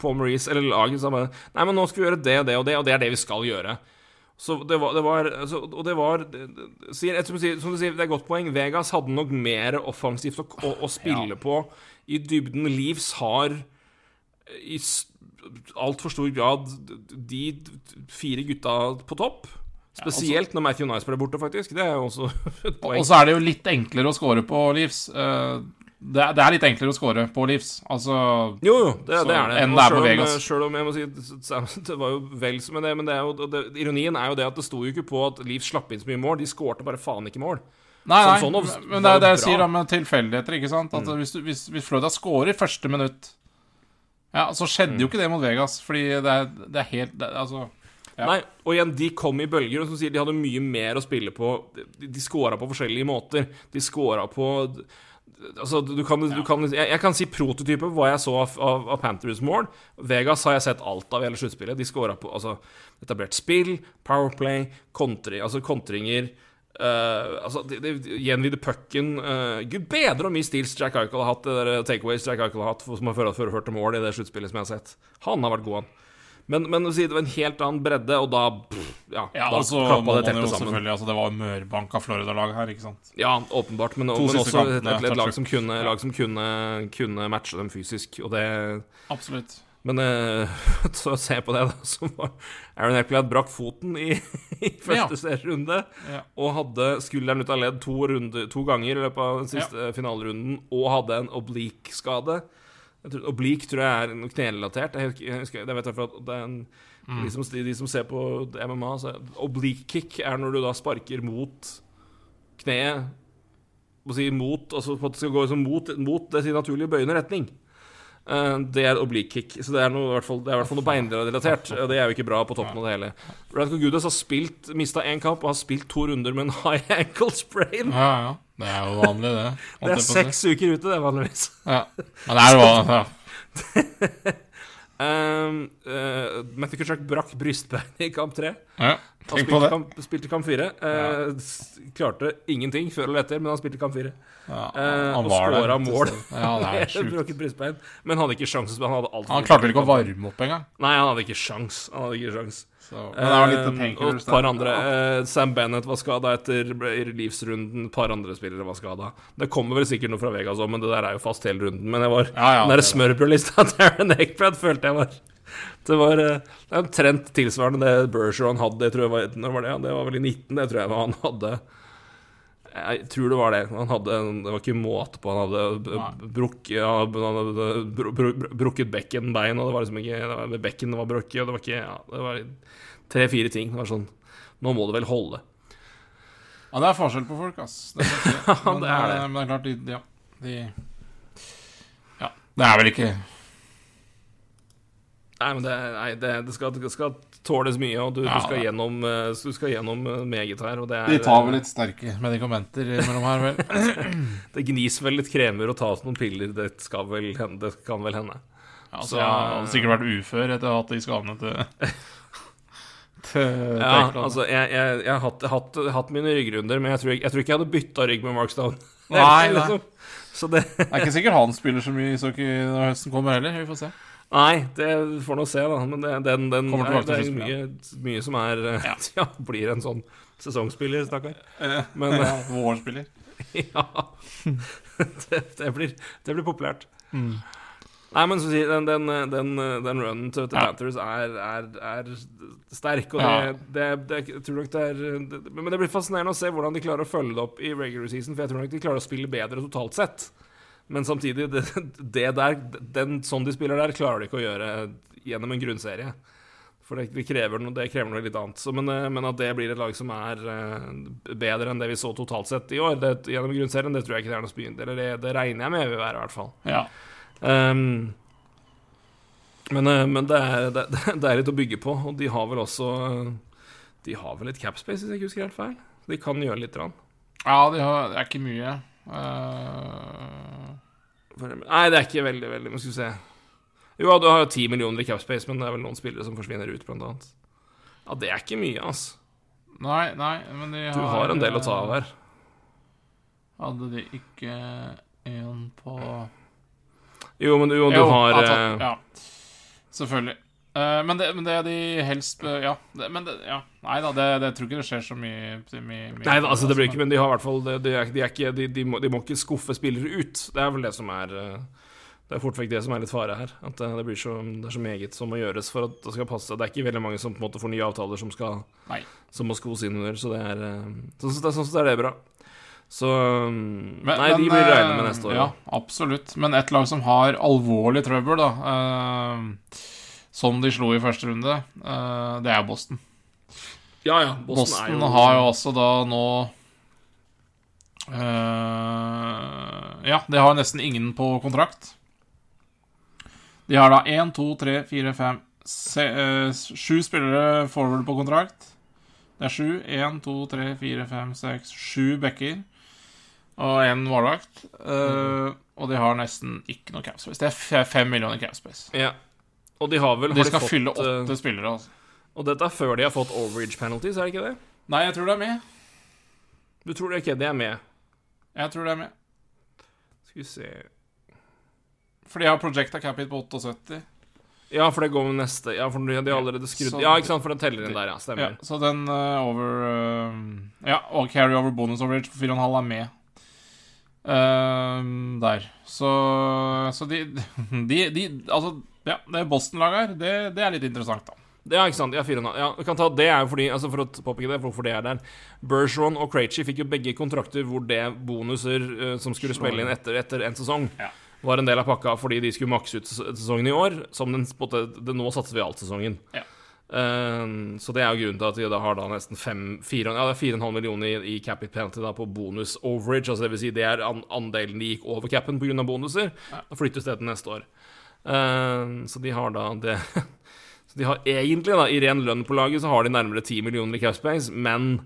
Paul Maurice eller laget sa bare Nei, men nå skal vi gjøre det og det og det, og det er det vi skal gjøre. Så det var, det var så, Og det var sier, Som du sier, det er et godt poeng. Vegas hadde nok mer offensivt å, å, å spille Ja. på i dybden. Livs har i altfor stor grad de fire gutta på topp. Spesielt når Matthew Nice ble borte, faktisk. Det er jo også et poeng. Og så er det jo litt enklere å score på Leeds. Eh, Det er, det er litt enklere å score på Leeds. Altså Jo, jo, det, Så det er det. enn det er på Vegas. Selv om jeg må si Det var jo vel som det, men det er jo, det, ironien er jo det at det sto jo ikke på at Leeds slapp inn så mye mål. De skårte bare faen ikke mål. Nei, nei, Sånn- sånn men det er det jeg sier med tilfeldigheter, ikke sant? Mm. Hvis, hvis, hvis Florida scorer første minutt, Ja, så skjedde jo ikke det mot Vegas, fordi det er, det er helt Altså Ja. Nei, og igjen, de kom i bølger, og som sier, de hadde mye mer å spille på. De, de scora på forskjellige måter. De scora på Altså, du kan, du kan jeg, jeg kan si prototype hva jeg så av, av, av Panthers mål. Vegas har jeg sett alt av i hele sluttspillet. De scora på altså, etablert spill, Powerplay, kontring, altså kontringer uh, altså, de, de, Gjenvide pucken uh, Gud bedre hvor mye steals Jack Eichel har hatt, det der takeaways Jack Eichel har hatt, som har ført til mål i det sluttspillet som jeg har sett. Han har vært god, han. Men, men å si det var en helt annen bredde, og da pff, Ja, Ja, da og så må klappa det teltet sammen. Altså, det var mørbanka Florida-lag her, ikke sant? Ja, åpenbart, men, men også et, kampene, et, et lag som kunne, Ja. lag som kunne, kunne matche dem fysisk, og det Absolutt. Men eh, så se på det, da. Så var Aaron Eckblad brakk foten i, i første Ja. serierunde. Ja. Og hadde skulderen ut av ledd to, runde, to ganger i løpet av den siste finalerunden. Og hadde en oblique-skade. Tror- Oblique tror jeg er noe knerelatert. Jeg jeg jeg vet at det er en, Mm. de, som, de som ser på MMA, så oblique kick er når du da sparker mot kneet må si mot, altså på at det skal gå liksom mot, mot det sin naturlige bøyende retning. Uh, det er oblique kick. Så det er, noe, i hvert fall, det er i hvert fall noe beinrelatert. Det er jo ikke bra på toppen av det hele. Radko Gudas har spilt mista én kamp og har spilt to runder med en high ankle sprain. Ja, ja. Det er jo vanlig, det. Det er seks uker ute, det, vanligvis. Ja. Men det er jo ja. Um, uh, Matthew Kutchuk brakk brystbeinet i kamp tre. ja. Tenk på det. kamp, spilte kamp fire. Uh, ja. klarte ingenting før eller etter, men han spilte kamp fire. Ja, uh, og var skåra mål. Ja, det er Med sjukt. brystbein. Men hadde ikke sjans. Han hadde Han klarte vel ikke å varme opp engang. Nei, han hadde ikke sjans. Han hadde ikke sjans. Så. Painkillers Og et par andre. eh, Sam Bennett var skada etter livsrunden. Et par andre spillere var skada. Det kommer vel sikkert noe fra Vegas òg, men det der er jo fast hele runden. Men jeg var Ja, ja, den der er smørbrødlista til Aaron Eckbrad følte jeg var Det var er omtrent tilsvarende det Bergeron hadde. Jeg tror jeg var, når var det? Ja, det var vel i 19, det tror jeg han hadde. Jeg tror det var det. Han hadde Det var ikke måte på. Han hadde brukket ja, han hadde br br br brukket bekkenbein, og det var liksom ikke det var, Bekken var brukket, og det var ikke ja, Det var tre-fire ting. Det var sånn Nå må det vel holde. Ja, det er forskjell på folk, ass. Det det. Men, det er det. eh, men det er klart, de, ja, de Ja. Det er vel ikke Nei, men det, nei, det, det, skal, det skal tåles mye, og du, Ja, du skal gjennom, eh, du skal gjennom eh, meget her. Er, De tar vel litt sterke medikamenter mellom her, vel. det gnis vel litt kremer og tas noen piller. Det, skal vel det kan vel hende. Ja, altså, så jeg hadde sikkert vært ufør etter å ha hatt de skadene til Ja, altså, jeg, jeg, jeg har hatt, hatt, hatt mine ryggrunder, men jeg tror, jeg tror ikke jeg hadde bytta rygg med Mark Stone. Nei, nei. Liksom. Så det Det er ikke sikkert han spiller så mye ishockey når høsten kommer heller. Vi får se. Nei, det får nå se, da. Men det, den, den er, det er mye, mye som er eh, Ja. ja. blir en sånn sesongspiller, stakkar. Men ja, Vårspiller. ja det, det, blir, det blir populært. Mm. Nei, men så å si, den, den, den, den runnen til, til Ja. Panthers er, er, er sterk, og det, det, det jeg tror nok det er Men det blir fascinerende å se hvordan de klarer å følge det opp i regular season, for jeg tror nok de klarer å spille bedre totalt sett. Men samtidig, det, det der, den, sånn de spiller der, klarer de ikke å gjøre gjennom en grunnserie. For det, det, krever noe, det krever noe litt annet. Så, men, eh, men at det blir et lag som er eh, bedre enn det vi så totalt sett i år, det, gjennom grunnserien, det tror jeg ikke det er noe spynt. Eller det, regner jeg med vil være, i hvert fall. Ja. Um, men eh, men det, er, det, det er litt å bygge på, og de har vel også De har vel litt capspace, hvis jeg ikke husker helt feil. De kan gjøre litt. Rann. ja, de har, det er ikke mye. Eh, Nei, det er ikke veldig, veldig Men skal vi se. Jo, du har jo 10 millioner i capspace, men det er vel noen spillere som forsvinner ut, blant annet. Ja, det er ikke mye, altså. nei, nei, men de har Du har en del å ta av her. Hadde de ikke en på Jo, men du, du Jo, har eh, tatt- Ja, selvfølgelig. Eh, men, det, men det de helst eh, Ja, det, men det, ja. Nei da, det, det tror ikke det skjer så mye, mye, Nei, da, altså det blir ikke Men de har i hvert fall De, de, de, de, de, må, ikke skuffe spillere ut. Det er vel det som er eh, Det er fort vekk det som er litt fare her. At det, blir så Det er så meget som må gjøres for at det skal passe. Det er ikke veldig mange som på en måte får nye avtaler som skal Som må skos inn under, så det er Sånn sett sånn sett er det bra. Så um, Men- Nei, de blir regnet med neste år. Ja, absolutt. Men et lag som har alvorlig trøbbel, da eh, Som de slo i første runde, eh, det er Boston. ja, ja. Boston, Boston, jo har jo også da nå eh, Ja, de har nesten ingen på kontrakt. De har da én, to, tre, fire, fem eh, Sju spillere forward på kontrakt. Det er sju. Én, to, tre, fire, fem, seks, sju backer. Og én målvakt. Eh, og de har nesten ikke noe capspace. Det er fe- fem millioner capspace. Ja. Og de har vel De har skal fått, fylle eh, åtte spillere, altså. Og dette er før de har fått overage penalties, er det ikke det? Nei, jeg tror det er med. Du tror det ikke det er med? Jeg tror det er med. Skal vi se For de har projecta cap hit på 78. Ja, for det går med neste Ja, for de har allerede skrudd Så- Ja, ikke sant, for den teller inn der, ja. Ja, Stemmer. så den uh, over uh, Ja, og carry over bonus overage på 4,5 er med. Eh, der. Så, så de, de, de Altså, ja, det Boston-laget her, det, det er litt interessant, da. Ja, ikke sant. Ja, fire. Ja, vi kan ta Det er jo fordi Altså For å påpeke det, hvorfor det er der. Bergeron og Krejci fikk jo begge kontrakter hvor det bonuser uh, som skulle spille inn etter, etter en sesong, Ja. var en del av pakka fordi de skulle makse ut sesongen i år. Som den, måte, det, Nå satser vi alt sesongen. Ja. Eh, så det er jo grunnen til at de da har da nesten fem, fire, ja, er 4,5 millioner i, i cap it penalty da på bonus overage. Altså det vil si det er an, andelen de gikk over capen pga. bonuser. Da flyttes det til neste år. Uh, så de har da det Så de har egentlig, da, i ren lønn på laget, så har de nærmere 10 millioner i cap space, men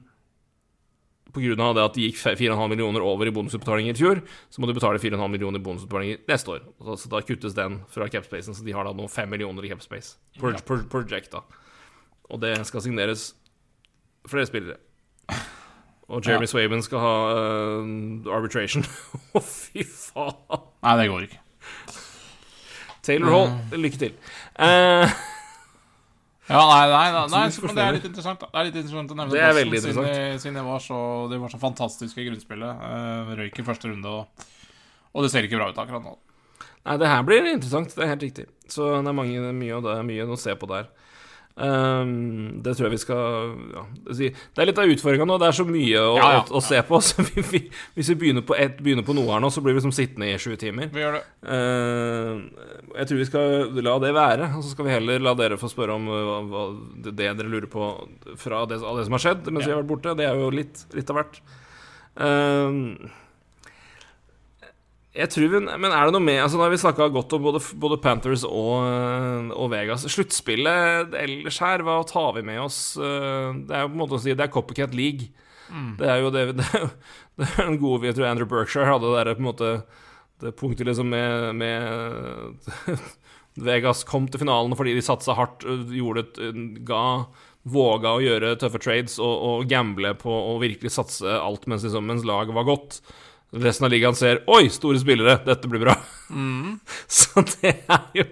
av det at de gikk 4,5 millioner over i bonusutbetalinger i fjor, så må de betale 4,5 millioner i bonusutbetalinger neste år. Så, så da kuttes den fra capspacen, så de har da nå 5 millioner i capspace Pro, per project, da. Og det skal signeres flere spillere. Og Jeremy Ja. Swaben skal ha uh, arbitration. Å, fy faen! Nei, det går ikke. Taylor Hall, lykke til. Uh, Ja, nei, nei, nei, nei så, men det er litt interessant, da. Det er litt interessant å nevne Det er veldig interessant. siden Siden de var så, det var så fantastiske i grunnspillet. Uh, røyk i første runde, og, og det ser ikke bra ut akkurat nå. Nei, det her blir interessant. Det er helt riktig. Så det er mange, mye, det er mye å se på der. Ehm, det tror jeg vi skal ja, det er litt av utfordringa nå. Det er så mye å, Ja, ja. å, å se på. Så vi, vi, hvis vi begynner på, et, begynner på noe her nå, så blir vi liksom sittende i sju timer. Vi gjør det. Uh, jeg tror vi skal la det være, og så skal vi heller la dere få spørre om uh, hva, hva, det, dere lurer på fra det, av det som har skjedd mens vi har vært borte. Det er jo litt, litt av hvert. Ehm, jeg tror vi, Men er det noe med altså Nå har vi snakka godt om både, både Panthers og, øh, og Vegas. Sluttspillet ellers her, hva tar vi med oss? Øh, Det er jo på en måte å si Det er Copycat League. Det er jo det, det, er jo, det er en gode Jeg tror Andrew Berkshire hadde det der på en måte Det punktet liksom med, med Vegas kom til finalen fordi de satsa hardt, øh, gjorde ga Våga å gjøre tøffe trades og, og gamble på å virkelig satse alt mens, liksom, mens laget var godt. Resten av ligaen ser Oi, store spillere, dette blir bra. Så det er jo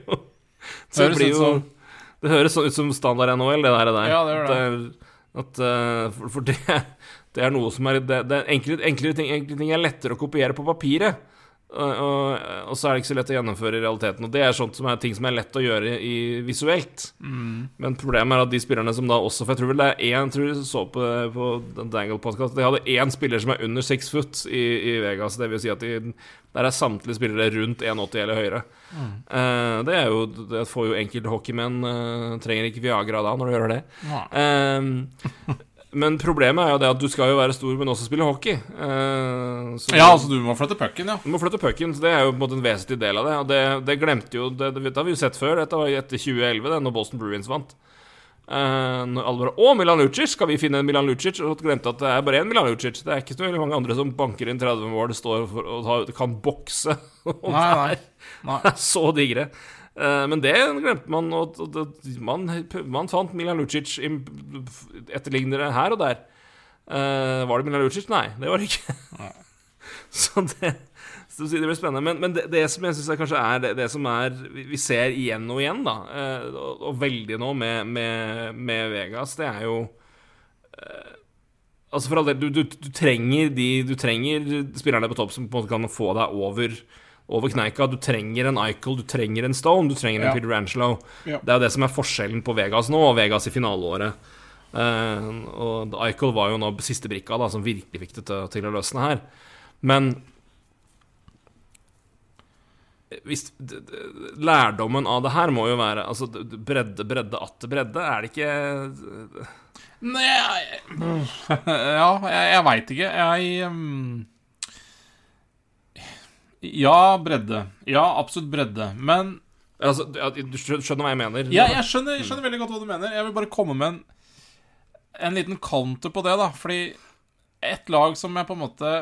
Det, det jo som- Det høres sånn ut som standard NHL, det der. Ja, det gjør det. At, At, eh, for, for det, det er noe som er Det, det er enklere, enklere, ting, enklere ting er lettere å kopiere på papiret. Og, og, og så er det ikke så lett å gjennomføre i realiteten. Og det er sånt som er ting som er lett å gjøre i, visuelt. Men problemet er at de spillerne som da også For jeg tror vel det er én tror jeg så på, på Dangle-podkast De hadde én spiller som er under six foot i, i Vegas. Det vil si at de, der er samtlige spillere rundt 1,80 eller høyere. Eh, det er jo Det får jo enkelte hockeymenn uh, Trenger ikke Viagra da når du gjør det. Nei. Eh, men problemet er jo det at du skal jo være stor, men også spille hockey. Uh, så Ja, altså, du må flytte pucken, ja. du må flytte pucken, så det er jo på en måte en vesentlig del av det. Og det, det glemte jo det, det, har vi jo sett før. Dette var etter 2011, det, når Boston Bruins vant. Uh, når alle bare Å, Milan Lucic! Skal vi finne en Milan Lucic? Og glemte at det er bare én Milan Lucic. Det er ikke så veldig mange andre som banker inn 30 mål, står for, og har, kan bokse. og Nei, nei. nei. så digre. Eh, men det glemte man, og man, man fant Milan Lucic etterlignere her og der. Eh, var det Milan Lucic? Nei, det var det ikke. så det så det blir spennende. Men, men det, det som jeg syns kanskje er det, det som er vi ser igjen og igjen, da, eh, og, og veldig nå med, med, med Vegas, det er jo Altså for all del, du, du, du trenger de Du trenger spillerne på topp som på en måte kan få deg over over kneika. Du trenger en Eichel, du trenger en Stone, du trenger en Ja. Peter Angelo. Ja. Det er jo det som er forskjellen på Vegas nå og Vegas i finaleåret. Uh, og Eichel var jo nå siste brikka da som virkelig fikk det til, til å løsne her. Men hvis, lærdommen av det her må jo være Altså, bredde, bredde, atter bredde. Er det ikke Nei Ja, jeg, jeg veit ikke. Jeg um, Ja, bredde. Ja, absolutt bredde. Men Altså, du skjønner hva jeg mener? Ja, jeg skjønner, jeg skjønner veldig godt hva du mener. Jeg vil bare komme med en, en liten counter på det, da. Fordi et lag som jeg på en måte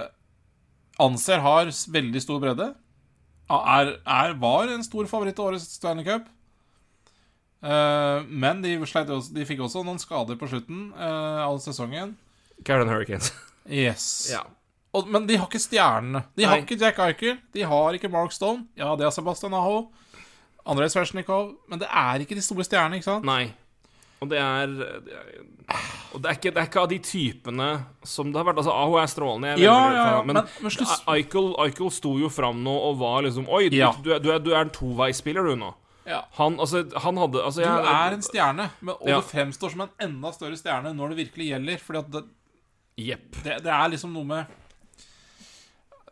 anser har veldig stor bredde, er, er, var en stor favoritt i årets Stanley Cup. Uh, men de, også, de fikk også noen skader på slutten uh, av sesongen. Carolina Hurricanes. Yes. ja. Og, men de har ikke stjernene. De har Nei. ikke Jack Eichel. De har ikke Mark Stone. Ja, det har Sebastian Aho. Andrej Svesjnikov. Men det er ikke de store stjernene, ikke sant? Nei. Og det er, det er Og det er, ikke, det er ikke av de typene som det har vært. Altså, Aho er strålende, jeg Ja, ja, ja, men, men- Eichel, sto jo fram nå og var liksom Oi, du, Ja. du, du, er, du er en toveisspiller, du nå. Ja. Han, altså, han hadde altså, Du er en stjerne, men, og Ja. du fremstår som en enda større stjerne når det virkelig gjelder. Fordi at det, yep. det, det er liksom noe med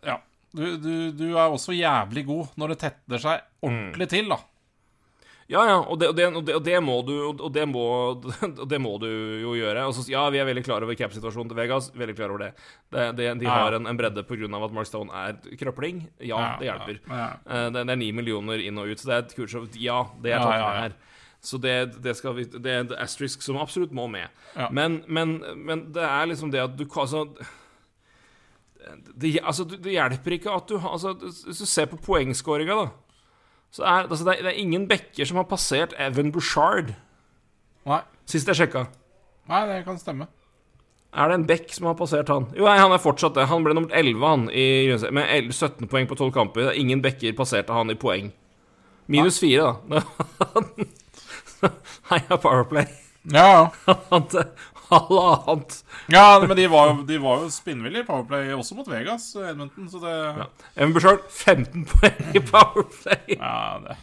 Ja. Du, du, du er også jævlig god når det tetter seg ordentlig til, da. Ja, ja, og det, og, det, og, det, og det må du Og det må, må du jo gjøre. Altså, ja, vi er veldig klar over cap-situasjonen til Vegas. Veldig klar over det. det, det de Ja. har en, en bredde pga. at Mark Stone er krøpling. Ja, det hjelper. Eh, Det, er ni millioner inn og ut, så det er et kurs av Ja, det er tatt med her. Så det, det vi Det er asterisk som absolutt må med. Ja. Men, men, men det er liksom det at du Altså det, altså, det hjelper ikke at du altså, Hvis du ser på poengskåringa, da Så er altså, det, er, det er ingen backer som har passert Evan Bouchard Nei. sist jeg sjekka. Nei, det kan stemme. Er det en bekk som har passert han? Jo, nei, han er fortsatt det. Han ble nummer 11, han, i, med 11, 17 poeng på 12 kamper. Er ingen bekker passerte han i poeng. Minus 4, da. Heia Powerplay. Ja, Han Halvannet. ja men de var jo, de var jo spinnville i Powerplay også mot Vegas, Edmonton, så det Ja. Evan Bouchard 15 poeng i Powerplay Ja, det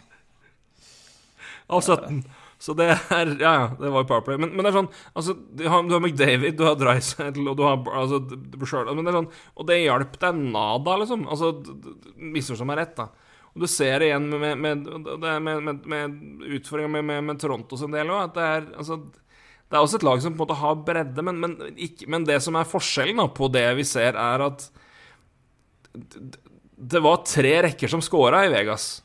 av 17. Så det er Ja, ja, det var jo Powerplay. Men, men det er sånn Altså, du har, du har McDavid, du har Dreisaitl, og du har altså, Bushard Men det er sånn Og det hjalp deg nada, liksom. Altså, misforstå meg rett, da. Og du ser det igjen med, med, med, med, med, med utfordringa med, med, med Toronto sin del òg, at det er altså det er også et lag som på en måte har bredde, men, men, ikke, men det som er forskjellen da, på det vi ser, er at det var tre rekker som scora i Vegas.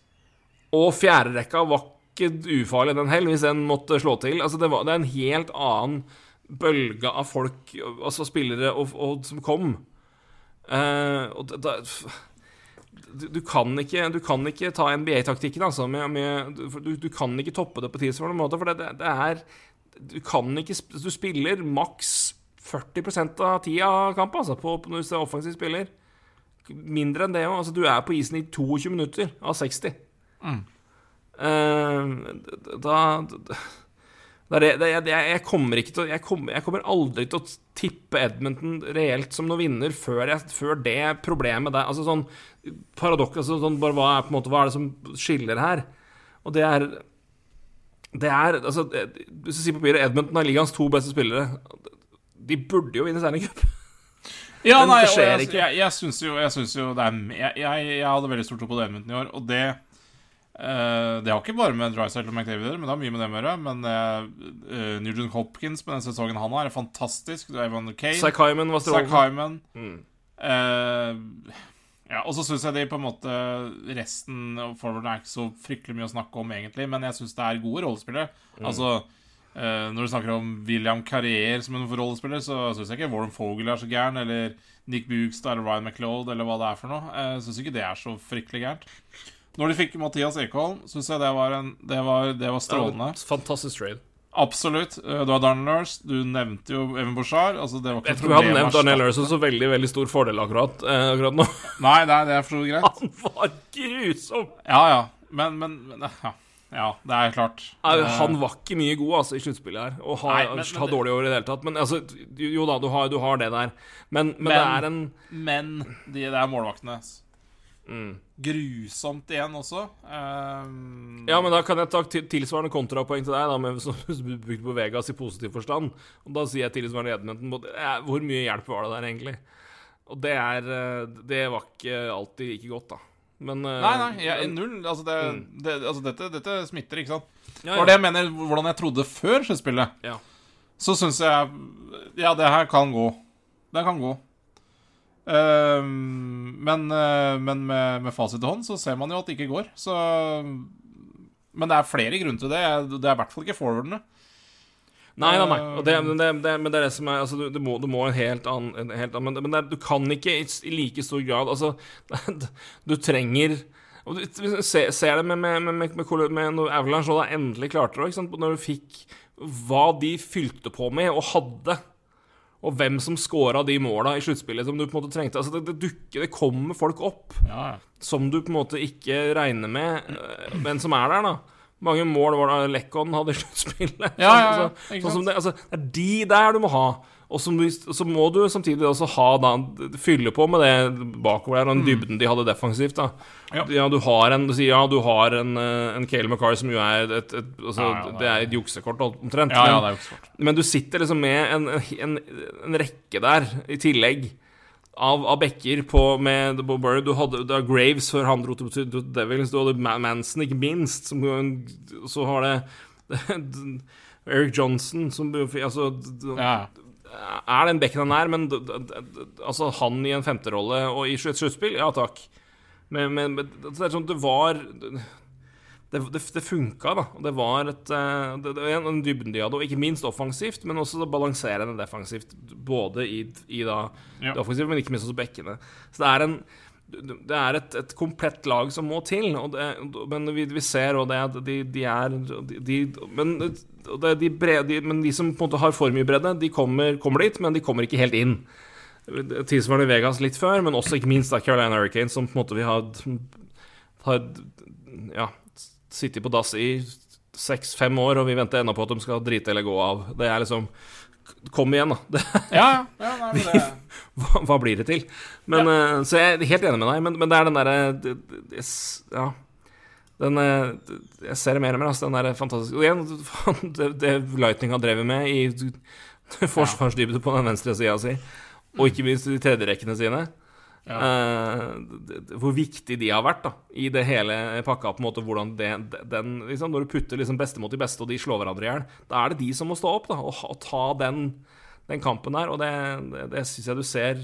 Og fjerderekka var ikke ufarlig, den heller, hvis den måtte slå til. Altså, det, var, det er en helt annen bølge av folk, altså spillere, og, og, som kom. Uh, og da, du, du, kan ikke, du kan ikke ta NBA-taktikken, altså. Med, med, du, du kan ikke toppe det på måte, for det, det er Du kan ikke Du spiller maks 40 av tida av kampen, altså, på, hvis du er offensiv spiller. Mindre enn det òg. Altså, du er på isen i 22 minutter av 60. Eh, da, da det det, jeg, jeg, kommer til jeg kommer, jeg kommer aldri til å tippe Edmonton reelt som noen vinner før, før det problemet der Altså sånn Paradoks altså, sånn, hva på hva er det som skiller her? Og det er Det er Altså, hvis du sier papiret Edmonton er ligaens to beste spillere De burde jo vinne Stanley Cup. Ja, nei, det skjer jeg, ikke. jeg, jeg syns jo, jeg synes jo det er jeg, jeg, jeg hadde veldig stor tro på det Edmonton i år, og det Uh, Det har ikke bare med Drysdale og McDavid men det har mye med dem å gjøre. Men uh, Nugent Hopkins med den sesongen han har, er fantastisk. Du er Evan Kane, Zach Hyman var strålende. Hyman Mm. Eh, Ja, og så syns jeg de på en måte Resten av forwarden er ikke så fryktelig mye å snakke om, egentlig, men jeg syns det er gode rollespillere. Mm. Altså eh, Når du snakker om William Carrier som en rollespiller, så syns jeg ikke Warren Fogel er så gæren, eller Nick Bugstad eller Ryan McLeod, eller hva det er for noe. Jeg syns ikke det er så fryktelig gærent. Når de fikk Mathias Ekholm, syns jeg det var, en, det var, det var strålende. Fantastisk trade. Absolutt. Eh, Du har Darnell Nurse, du nevnte jo Even Bouchard. Altså, det var ikke Jeg tror vi hadde nevnt Darnell Nurse som veldig veldig stor fordel akkurat, eh, akkurat nå. Nei, nei, det er for så vidt greit. Han var grusom! Ja, ja. Men, men, men ja. ja, det er klart. Nei, Eh, Han var ikke mye god altså, i sluttspillet her. Og har, Nei, men- har dårlig over i det hele tatt. Men altså, jo da, du har, du har det der. Men, det er en Men de, det er målvaktene. Mm. Grusomt igjen også. Um, Ja, men da kan jeg ta tilsvarende kontrapoeng til deg, da, med, som du brukte på Vegas i positiv forstand. Og da sier jeg tilsvarende edmundton eh, Hvor mye hjelp var det der, egentlig? Og det er eh, Det var ikke alltid like godt, da. Men eh, Nei, nei, Ja, null. Altså, det, det, altså dette, dette smitter, ikke sant? ja, Det var det jeg mener, hvordan jeg trodde før sluttspillet. Ja. Så syns jeg Ja, det her kan gå. Det kan gå. Ehm, men eh, men med, med fasit i hånd så ser man jo at det ikke går. Så Men det er flere grunner til det. Det er i hvert fall ikke forwardene. Nei, nei, nei. Og det, men, det, det, men det er det som er altså, du, du, må, du må en helt annen, en helt annen Men, men du kan ikke i, i like stor grad Altså, du trenger og du ser, ser det med, med, med, med, med Avalanche da endelig klarte det, når du fikk hva de fylte på med og hadde, og hvem som scora de måla i sluttspillet som du på en måte trengte Altså, det, det dukker Det kommer folk opp Ja, som du på en måte ikke regner med, øh, men som er der, da. Mange mål var det Lekon hadde i sluttspillet. Ja, ja, Altså, sånn som sant? det, altså, det er de der du må ha. Og så, så må du samtidig også ha da, fylle på med det bakover der, og den dybden de hadde defensivt. da Ja. Ja. du har en ja, du har en, eh, en Cale McCarr som jo er et, et, altså, Ja, det er- et juksekort omtrent. Ja, ja, det er juksekort. Men, men du sitter liksom med en, en, en rekke der i tillegg av, av bekker på, med på Bird. Du hadde du Graves før han dro til, til, til Devils. Du hadde Manson, ikke minst. Som, så har det Eric Johnson, som altså, ja. Er den bekken han er, men altså han i en femterolle og i et sluttspill, ja takk. Men, men, det er sånn det var Det, det, det funka, da. Det var et eh, det, en dybden de hadde, og ikke minst offensivt, men også balanserende defensivt. Både i, i da Ja. det offensive, men ikke minst også bekkene. Så det er en det er et, et komplett lag som må til, det, men vi, vi ser òg det at de, de er de, men, de brede, de, men de som på en måte har for mye bredde, de kommer, kommer dit, men de kommer ikke helt inn. Tilsvarende Vegas litt før, men også ikke minst da Carolina Hurricanes, som på en måte vi har, har ja, sittet på dass i seks-fem år, og vi venter ennå på at de skal drite eller gå av. Det er liksom Kom igjen, da. Det, ja, ja nei, men det hva, hva blir det til? Men, ja. så jeg er helt enig med deg, men, men det er den derre Ja. Den eh, Jeg ser det mer og mer, altså. Den derre fantastiske Og igjen, det, det Lightning har drevet med i forsvarsdybde på den venstre sida si, og ikke minst i tredjerekkene sine. Ja. det- hvor viktig de har vært da i det hele pakka. på en måte hvordan det, den, liksom, Når du putter liksom beste mot de beste, og de slår hverandre i hjel, da er det de som må stå opp da og, og ta den, den kampen der. Og det, det, det syns jeg du ser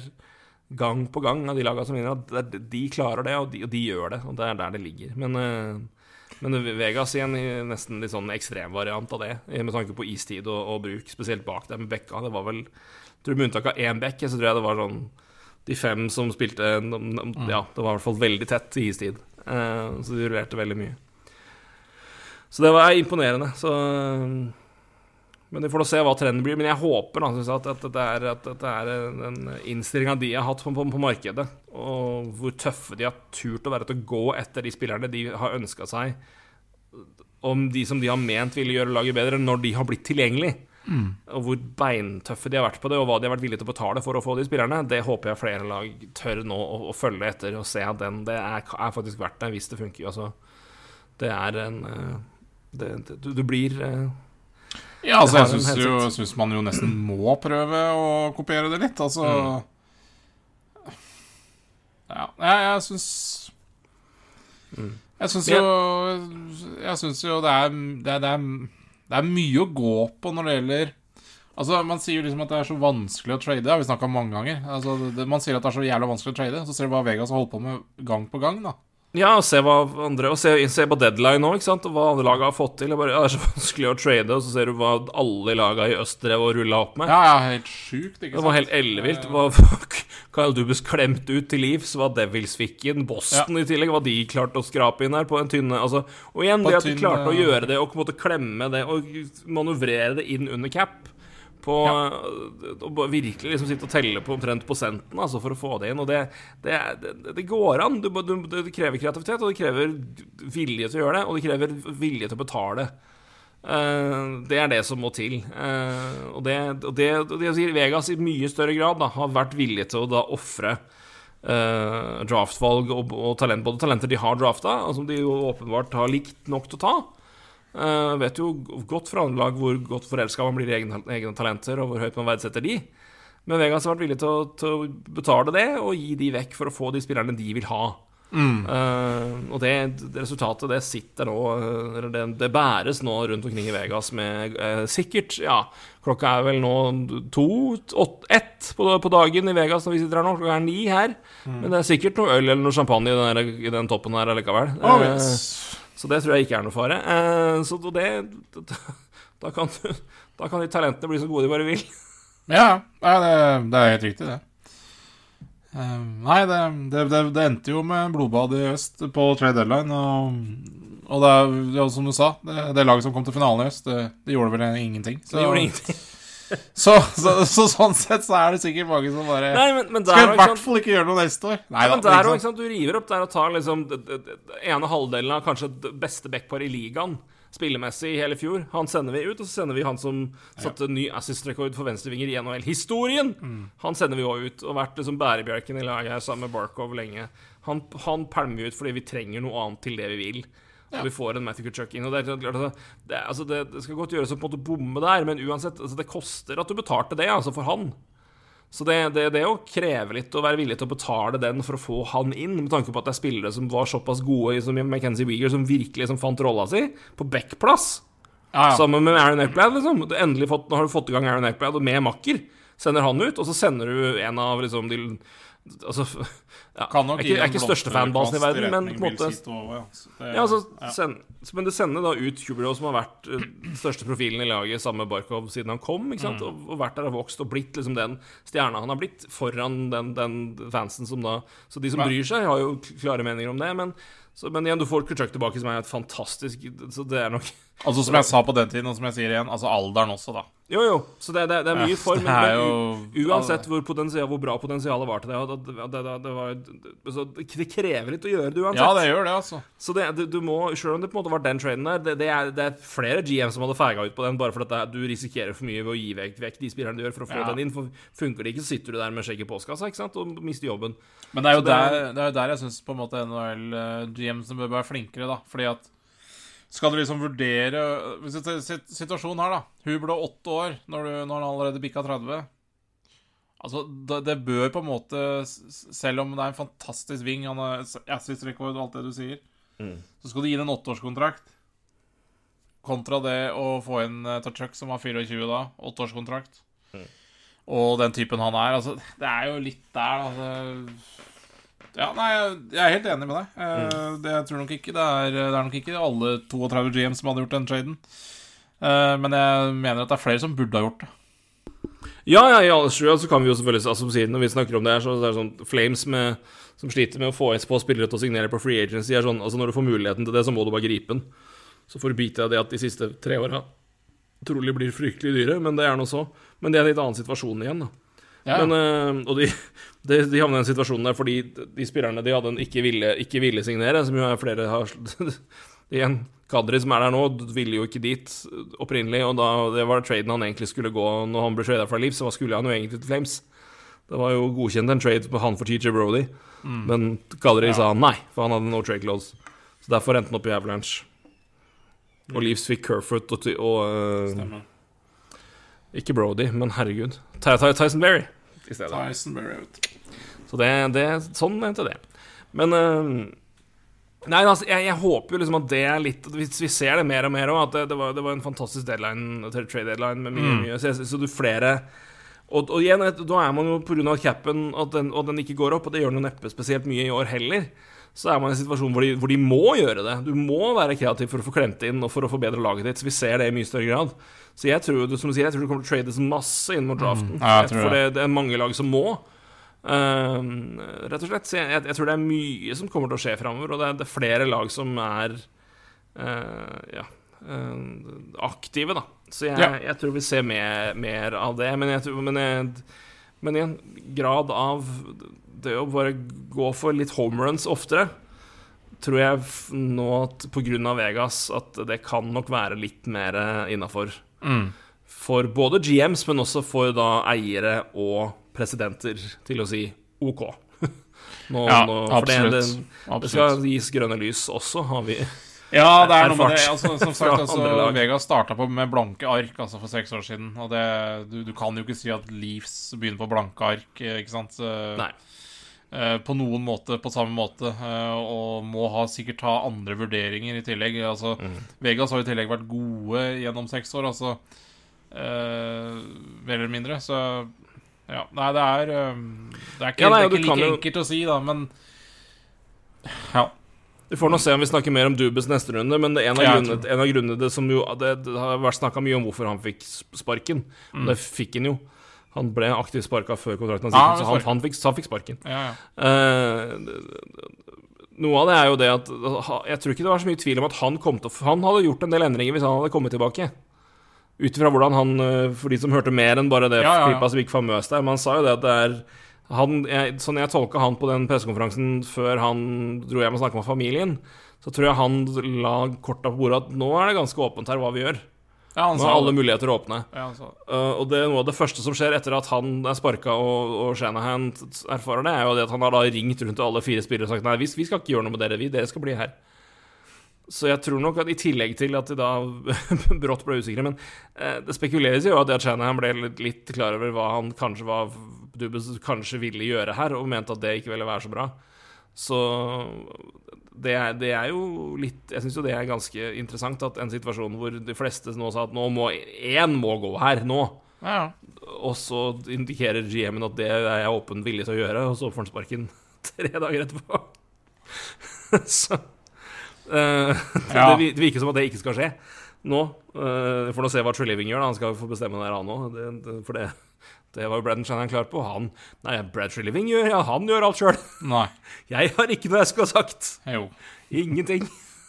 gang på gang av de lagene som vinner. At de klarer det, og de, og de gjør det. Og det er der det ligger. Men, eh, men Vegas i en nesten litt sånn ekstremvariant av det, med tanke på istid og, og bruk, spesielt bak der med Bekka. Det var vel tror du Med unntak av én bekk, så tror jeg det var sånn de fem som spilte Ja, det var i hvert fall veldig tett i istid. Eh, så de rullerte veldig mye. Så det var imponerende. Så Men vi får da se hva trenden blir. Men jeg håper da, at, at dette er, at dette er den innstillinga de har hatt på, på, på markedet, og hvor tøffe de har turt å være til å gå etter de spillerne de har ønska seg, om de som de har ment ville gjøre laget bedre, når de har blitt tilgjengelig. Og hvor beintøffe de har vært på det, og hva de har vært villige til å betale for å få de spillerne, det håper jeg flere lag tør nå å, å følge etter og se at den det er, er faktisk verdt det, hvis det funker. Altså, det er en eh, det, det, du, du blir eh, Ja, altså, jeg syns jo syns man jo nesten må prøve å kopiere det litt. Altså Ja, jeg, jeg syns Jeg syns jo Jeg syns jo det er, det, er, det, er, det er mye å gå på når det gjelder Altså, Man sier jo liksom at det er så vanskelig å trade. Det har vi snakka om mange ganger. Altså, det, Man sier at det er så jævla vanskelig å trade, så ser du hva Vegas har holdt på med gang på gang. da Ja, og se hva andre Og se, se på deadline nå, ikke sant? Og hva andre lag har fått til. Bare, ja, det er så vanskelig å trade, og så ser du hva alle laga i øst drev og rulla opp med. Ja, ja, helt sjukt, ikke sant? Det var helt ellevilt. Hva Kyle Dubus klemte ut til livs, hva Devils fikk inn. Boston i tillegg, hva de klarte å skrape inn her på en tynne altså, Og igjen, På det at de klarte å gjøre det og på en måte klemme det og manøvrere det inn under cap. På, Og bare virkelig liksom sitte og telle på omtrent prosenten altså, for å få det inn. Og det, det, det, går an. Du, du, det krever kreativitet, og det krever vilje til å gjøre det, og det krever vilje til å betale. Uh, det er det som må til. Uh, og det, det, det Vegas i mye større grad da, har vært villige til å da ofre uh, draftvalg og, og talent, både talenter de har drafta, og som de jo åpenbart har likt nok til å ta. Eh, vet jo godt fra andre lag hvor godt forelska man blir i egne, egne talenter, og hvor høyt man verdsetter de. Men Vegas har vært villig til å, til å betale det og gi de vekk for å få de spillerne de vil ha. Eh, og det, det resultatet, det sitter nå eh, eller det, det bæres nå rundt omkring i Vegas med uh, sikkert Ja, klokka er vel nå to, åt, ett på, på dagen i Vegas når vi sitter her nå. Klokka er ni her. Men det er sikkert noe øl eller noe champagne i den, der, i den toppen her allikevel. Oh, yes. Så det tror jeg ikke er noe fare. Eh, så det da kan, du, da kan de talentene bli så gode de bare vil. Ja, det, det er helt riktig, det. Eh, nei, det, det, det, endte jo med blodbad i øst på trade deadline. Og, og det er jo som du sa, det, laget som kom til finalen i øst, det, det gjorde vel ingenting. Så, Det gjorde ingenting. Så, så, så sånn sett så er det sikkert mange som bare Nei, men, men Skal i hvert sant? fall ikke gjøre noe neste år. Nei men da. der òg? Du river opp der og tar liksom ene halvdelen av kanskje beste backpar i ligaen spillemessig i hele fjor. Han sender vi ut, og så sender vi han som satte ny assist-rekord for venstrevinger i NHL-historien. Mm. Han sender vi òg ut, og vært liksom bærebjelken i laget her sammen med Barkov lenge. Han, han pælmer vi ut fordi vi trenger noe annet til det vi vil. Og vi får en Matthew Kutchuk inn. Og det, er klart altså, det, altså det, det skal godt gjøres å på en måte bomme der, men uansett, altså det koster at du betalte det, altså for han. Så det, det, det å kreve litt og være villig til å betale den for å få han inn, med tanke på at det er spillere som var såpass gode som McKenzie Weeger, som virkelig som fant rolla si, på backplass, Ja, ja. sammen med Aaron Eckblad, liksom. Endelig fått, nå har du fått i gang Aaron Eckblad, og med makker sender han ut, og så sender du en av liksom de Altså ja, Jeg er ikke, jeg er ikke største fanbasen i verden, men på en måte også, ja. Det- ja, altså. Send, men det sender da ut Hubro, som har vært eh, den største profilen i laget sammen med Barkov siden han kom. sant? Og, og vært der og vokst og blitt liksom den stjerna han har blitt, foran den, den fansen som da Så de som men. bryr seg, har jo klare meninger om det. Men, så, men igjen, du får Kutchuk tilbake, som er et fantastisk Så det er nok Altså Som jeg sa på den tiden, og som jeg sier igjen, altså alderen også, da. Jo, jo. Så det, det, det er mye Ja, for, det men, er men jo- uansett hvor, potensial, hvor bra potensialet var til det, det, det, var, altså, det krever litt å gjøre det uansett. Ja, det gjør det, altså. Så det, du, du må, selv om det på en måte var den traden der, er, det er flere GM som hadde feiga ut på den, bare fordi du risikerer for mye ved å gi vekk, vekk de spillerne du gjør for å få Ja. den inn. For Funker det ikke, så sitter du der med skjegget i postkassa ikke sant? og mister jobben. Men det er jo er- der, det er jo der jeg syns NHL-GM-ene bør være flinkere, da. Fordi at skal du liksom vurdere Situasjonen her, da. Hun ble åtte år når, du, når han allerede bikka 30. Altså, det, det bør på en måte Selv om det er en fantastisk ving, han har assist-rekord og alt det du sier, så skal du gi den en åtteårskontrakt. Kontra det å få inn uh, Tachuk, som var 24 da. Åtteårskontrakt. Og den typen han er. Altså, det er jo litt der, da. Ja, nei, jeg er helt enig med deg. Mm. Det jeg tror nok ikke det er, det er nok ikke alle 32 GM som hadde gjort den traden. Eh, men jeg mener at det er flere som burde ha gjort det. Ja, ja, i alle skyer så kan vi jo selvfølgelig altså, siden, Når vi snakker om det her, så er det sånn Flames med, som sliter med å få på spillere til å signere på free agency, er sånn Altså, når du får muligheten til det, så må du bare gripe den. Så forbiter i det at de siste tre åra trolig blir fryktelig dyre, men det er nå så. Men det er en litt annen situasjon igjen, da. Ja, Men, øh, og de, de, de havna i den situasjonen der fordi de spillerne de hadde en ikke ville, ikke ville signere, som jo er flere har Igjen, Kadri som er der nå, ville jo ikke dit opprinnelig, og da det var traden han egentlig skulle gå når han ble trada fra Leeds, så skulle han jo egentlig til Flames. Det var jo godkjent en trade på han for TJ Brody, men Kadri sa nei, for han hadde no trade clause. Så derfor endte han opp i Avalanche. Og Leafs fikk Kerfoot og, og uh. Ikke Brody, men herregud. Ty Ty Tyson Berry i stedet. Tyson. Så det, det Sånn mente det. Men uh, Nei, altså, jeg, jeg håper jo liksom at det er litt Hvis vi ser det mer og mer òg, at det, det, var, det var en fantastisk deadline, trade deadline med mye, Mm. mye Så, så du flere og, og igjen, da er man jo pga. capen at den, og den ikke går opp, og det gjør den jo neppe spesielt mye i år heller, så er man i en situasjon hvor de, hvor de må gjøre det. Du må være kreativ for å få klemt inn og for å forbedre laget ditt. Så vi ser det i mye større grad. Så jeg tror, som du sier, jeg tror det kommer til å trades masse inn mot draften. Mm. Ja, jeg tror for det. det, det er mange lag som må. Ehm, rett og slett. Så jeg, jeg, jeg tror det er mye som kommer til å skje framover, og det er, det er flere lag som er uh, ja, uh, aktive, da. Så jeg, Ja. jeg tror vi ser mer, mer av det. Men, jeg tror, men, jeg, men i en grad av det å bare gå for litt homeruns oftere, tror jeg nå at pga. Vegas at det kan nok være litt mer innafor. Mm. For både GMs, men også for da eiere og presidenter til å si OK. Nå, Ja, nå, det, absolutt. det, det Absolutt. skal gis grønne lys også, har vi. Ja, det er noe med det. Altså, som sagt, altså. Vegas starta med blanke ark altså, for seks år siden. Og det, du, du kan jo ikke si at Leafs begynner på blanke ark, eh, ikke sant? Nei. Eh, på noen måte, på samme måte. eh, og må ha, sikkert ha andre vurderinger i tillegg. Altså, Mm. Vegas har i tillegg vært gode gjennom seks år, altså. Eh, mer eller mindre. Så ja. Nei, det er eh, Det er ikke, Ja, nei, det er ikke like jo- enkelt å si, da, men Ja. Vi får nå se om vi snakker mer om Dubes neste runde, men det er en av, Ja, grunnene, en av grunnene det som jo Det, det har vært snakka mye om hvorfor han fikk sparken. Mm. Og det fikk han jo. Han ble aktivt sparka før kontrakten hans gikk ut, så han, han, fikk, han fikk sparken. Ja, ja. Uh, noe av det er jo det at Jeg tror ikke det var så mye tvil om at han kom til Han hadde gjort en del endringer hvis han hadde kommet tilbake. Ut ifra hvordan han eh, For de som hørte mer enn bare det Ja, ja, ja. som gikk famøst der. Men han sa jo det at det er han, jeg, Sånn jeg tolka han på den pressekonferansen før han dro hjem og snakka med familien, så tror jeg han la korta på bordet at nå er det ganske åpent her hva vi gjør. Ja Nå er alle det. muligheter åpne. Ja. Uh, og det er noe av det første som skjer etter at han er sparka og, og Shanahan erfarer det, er jo det at han har da ringt rundt til alle fire spillere og sagt nei, vi, vi skal ikke gjøre noe med dere, vi, dere skal bli her. Så jeg tror nok at i tillegg til at de da brått ble usikre Men eh, det spekuleres jo at Shanahan ble litt, litt klar over hva han kanskje var du, kanskje ville gjøre her, og mente at det ikke ville være så bra. Så det er, det er jo litt Jeg syns jo det er ganske interessant at en situasjon hvor de fleste nå sa at nå må én må gå her, nå. Ja, ja. Og så indikerer GM-en at det er jeg åpen villig til å gjøre, og så får han sparken tre dager etterpå. så uh, Ja. det, virker som at det ikke skal skje nå. Uh, får nå se hva True Living gjør, da. Han skal få bestemme det her, han òg. Det, det, for det, det var jo Braden Shannon klar på. Han Nei, Brad Living gjør ja, han gjør alt sjøl. Jeg har ikke noe jeg skulle ha sagt. Jo. Ingenting.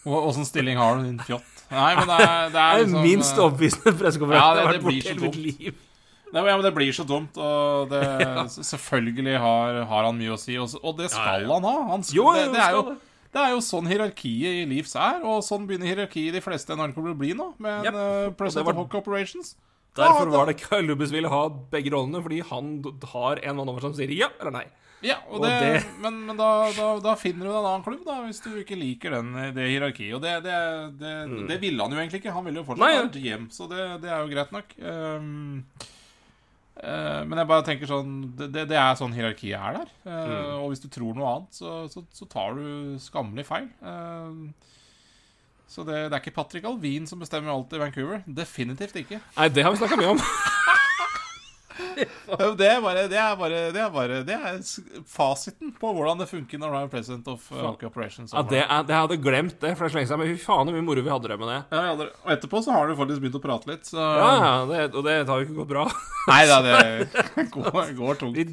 Åssen stilling har du, din fjott? Nei, men det er, det Det er liksom minst eh, overbevisende pressekonferanse Ja, det- har det vært blir så dumt. Nei, men det blir så dumt, og det, selvfølgelig har, har han mye å si, og, og det skal Ja, ja. han ha. Han, skal, Jo, det, jo, det, er jo, det er jo sånn hierarkiet i Leafs er, og sånn begynner hierarkiet i de fleste NRK-er å bli nå, med Yep. uh, President var- of Hockey Operations. Derfor var det Kyle Lubis ville ha begge rollene, fordi han har en mann over som sier ja eller nei. Ja, og Og det, det- Men, men da, da, da finner du deg en annen klubb, da, hvis du ikke liker den, det hierarkiet. Og det, det, det, det ville han jo egentlig ikke. Han ville jo fortsatt vært GM, så det, det er jo greit nok. Um, uh, men jeg bare tenker sånn Det, det, det er sånn hierarkiet er der. Uh, Mm. Og hvis du tror noe annet, så, så, så tar du skammelig feil. Eh, så det, det er ikke Patrick Alvin som bestemmer alt i Vancouver. Definitivt ikke. Nei, det har vi snakka mye om. Det er bare Det er, bare, det er, bare, det er fasiten på hvordan det funker når du er president of uh, Hockey Operations. Ja, det, er, det hadde glemt det for det er så lenge siden, men fy faen hvor mye moro vi hadde det med det. Ja, ja, og etterpå så har du faktisk begynt å prate litt, så Ja, ja, det, og det har jo ikke gått bra. Nei da, det går, går tungt. Vi,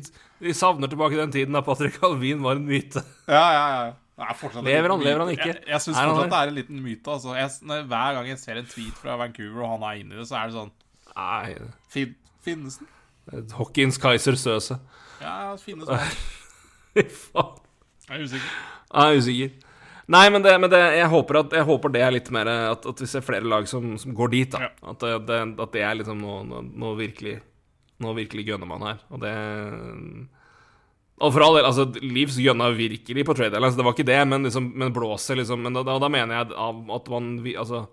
vi savner tilbake den tiden da Patrick Alvin var en myte. Ja, ja, ja. Er Lever han, lever han ikke? Jeg, jeg syns fortsatt det er en liten myte. Altså. Jeg, hver gang jeg ser en tweet fra Vancouver, og han er inni det, så er det sånn Nei, fin, Finnes den? Hawkins Kaiser Søse. Ja, finnes den. Faen. Jeg er usikker. Jeg er usikker. Nei, men, det, men det, jeg, håper at, jeg håper det er litt mer At, at vi ser flere lag som, som går dit. da Ja. at, det, at det er liksom noe, noe, noe virkelig Nå virkelig gønner man her. Og det Og for all del, altså Leeds gønna virkelig på trade deadline, så det var ikke det, men, liksom, men blåser liksom Men da, da, mener jeg at man Altså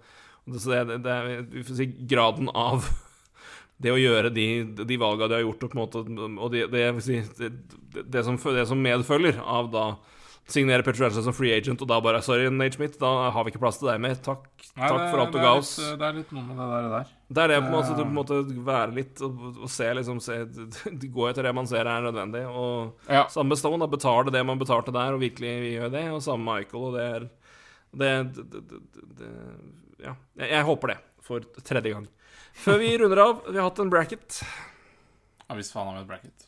det, det, det vi får si, graden av det å gjøre de, de valga de har gjort, og, på en måte, og de, det, si, det, som, det som medfølger av da signere Petrelsen som free agent, og da bare Sorry, Nate Schmidt, da har vi ikke plass til deg mer. Takk, Nei, takk det- for alt du ga oss. Det er litt noe med det der. der. Det er det på en måte, du på en måte være litt og, og se liksom se, Gå etter det man ser er nødvendig. Og Ja. samme Stone, da betale det man betalte der, og virkelig vi gjør det. Og samme Michael, og det er det, det, det, det, det Ja. Jeg, jeg håper det, for tredje gang. Før vi runder av, vi har hatt en bracket. Ja, Hvis faen har vi et bracket.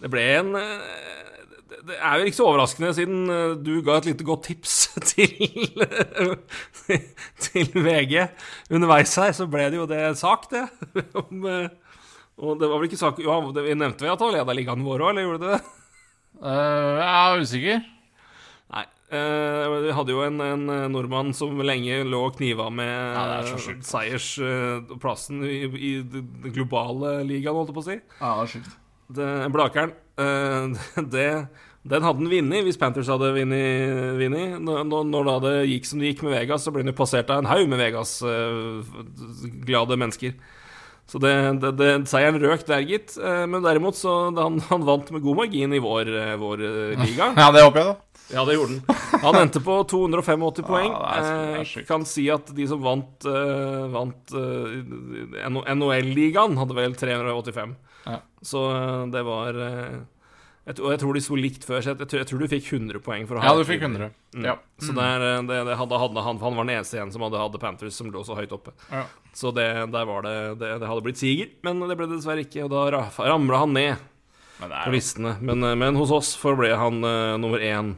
Det ble en eh, det- er jo ikke så overraskende, siden eh, du ga et lite godt tips til Til VG underveis her, så ble det jo det sak, det. Om, eh, og det var vel ikke sak Jo, vi nevnte vel at han leda ligaen vår òg, eller gjorde du det? Uh, jeg er usikker. Nei. Uh, vi hadde jo en, en nordmann som lenge lå og kniva med Ja, seiersplassen uh, i, i den globale ligaen, holdt jeg på å si. Ja, det er sjukt. Blakeren eh, det, Den hadde han vunnet hvis Panthers hadde vunnet. Når, når- det gikk som det gikk med Vegas, så ble han jo passert av en haug med Vegas-glade mennesker. Så det, det, det, seieren røk der, gitt. Eh, men derimot så han, han vant med god margin i vår, eh, vår eh, liga. Ja, det håper jeg, da. Ja, det gjorde han. Han endte på 285 poeng. Eh, kan si at de som vant, uh, vant uh, NHL-ligaen, hadde vel 385. Ja. Så eh, det var eh, Jeg, tror- og jeg tror de sto likt før, så jeg, jeg, tror, jeg tror du fikk 100 poeng for å ha Ja, du fikk 100. Mm. Ja. Så der, eh, det, det hadde, hadde han, han var den eneste igjen som hadde hadde Panthers som lå så høyt oppe. Ja. Så det, der var det, det Det hadde blitt siger, men det ble det dessverre ikke. Og da ra- ramla han ned Men på listene. Men, eh, men hos oss forble han uh, nummer én.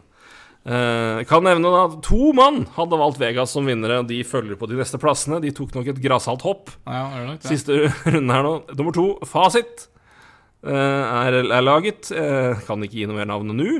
Eh, kan nevne da at to mann hadde valgt Vegas som vinnere, de følger på de neste plassene. De tok nok et grassalt hopp. Ja, nok ja. Siste runde her nå. Nummer to, fasit, eh, er, er laget. Eh, kan ikke gi noe mer navn nå.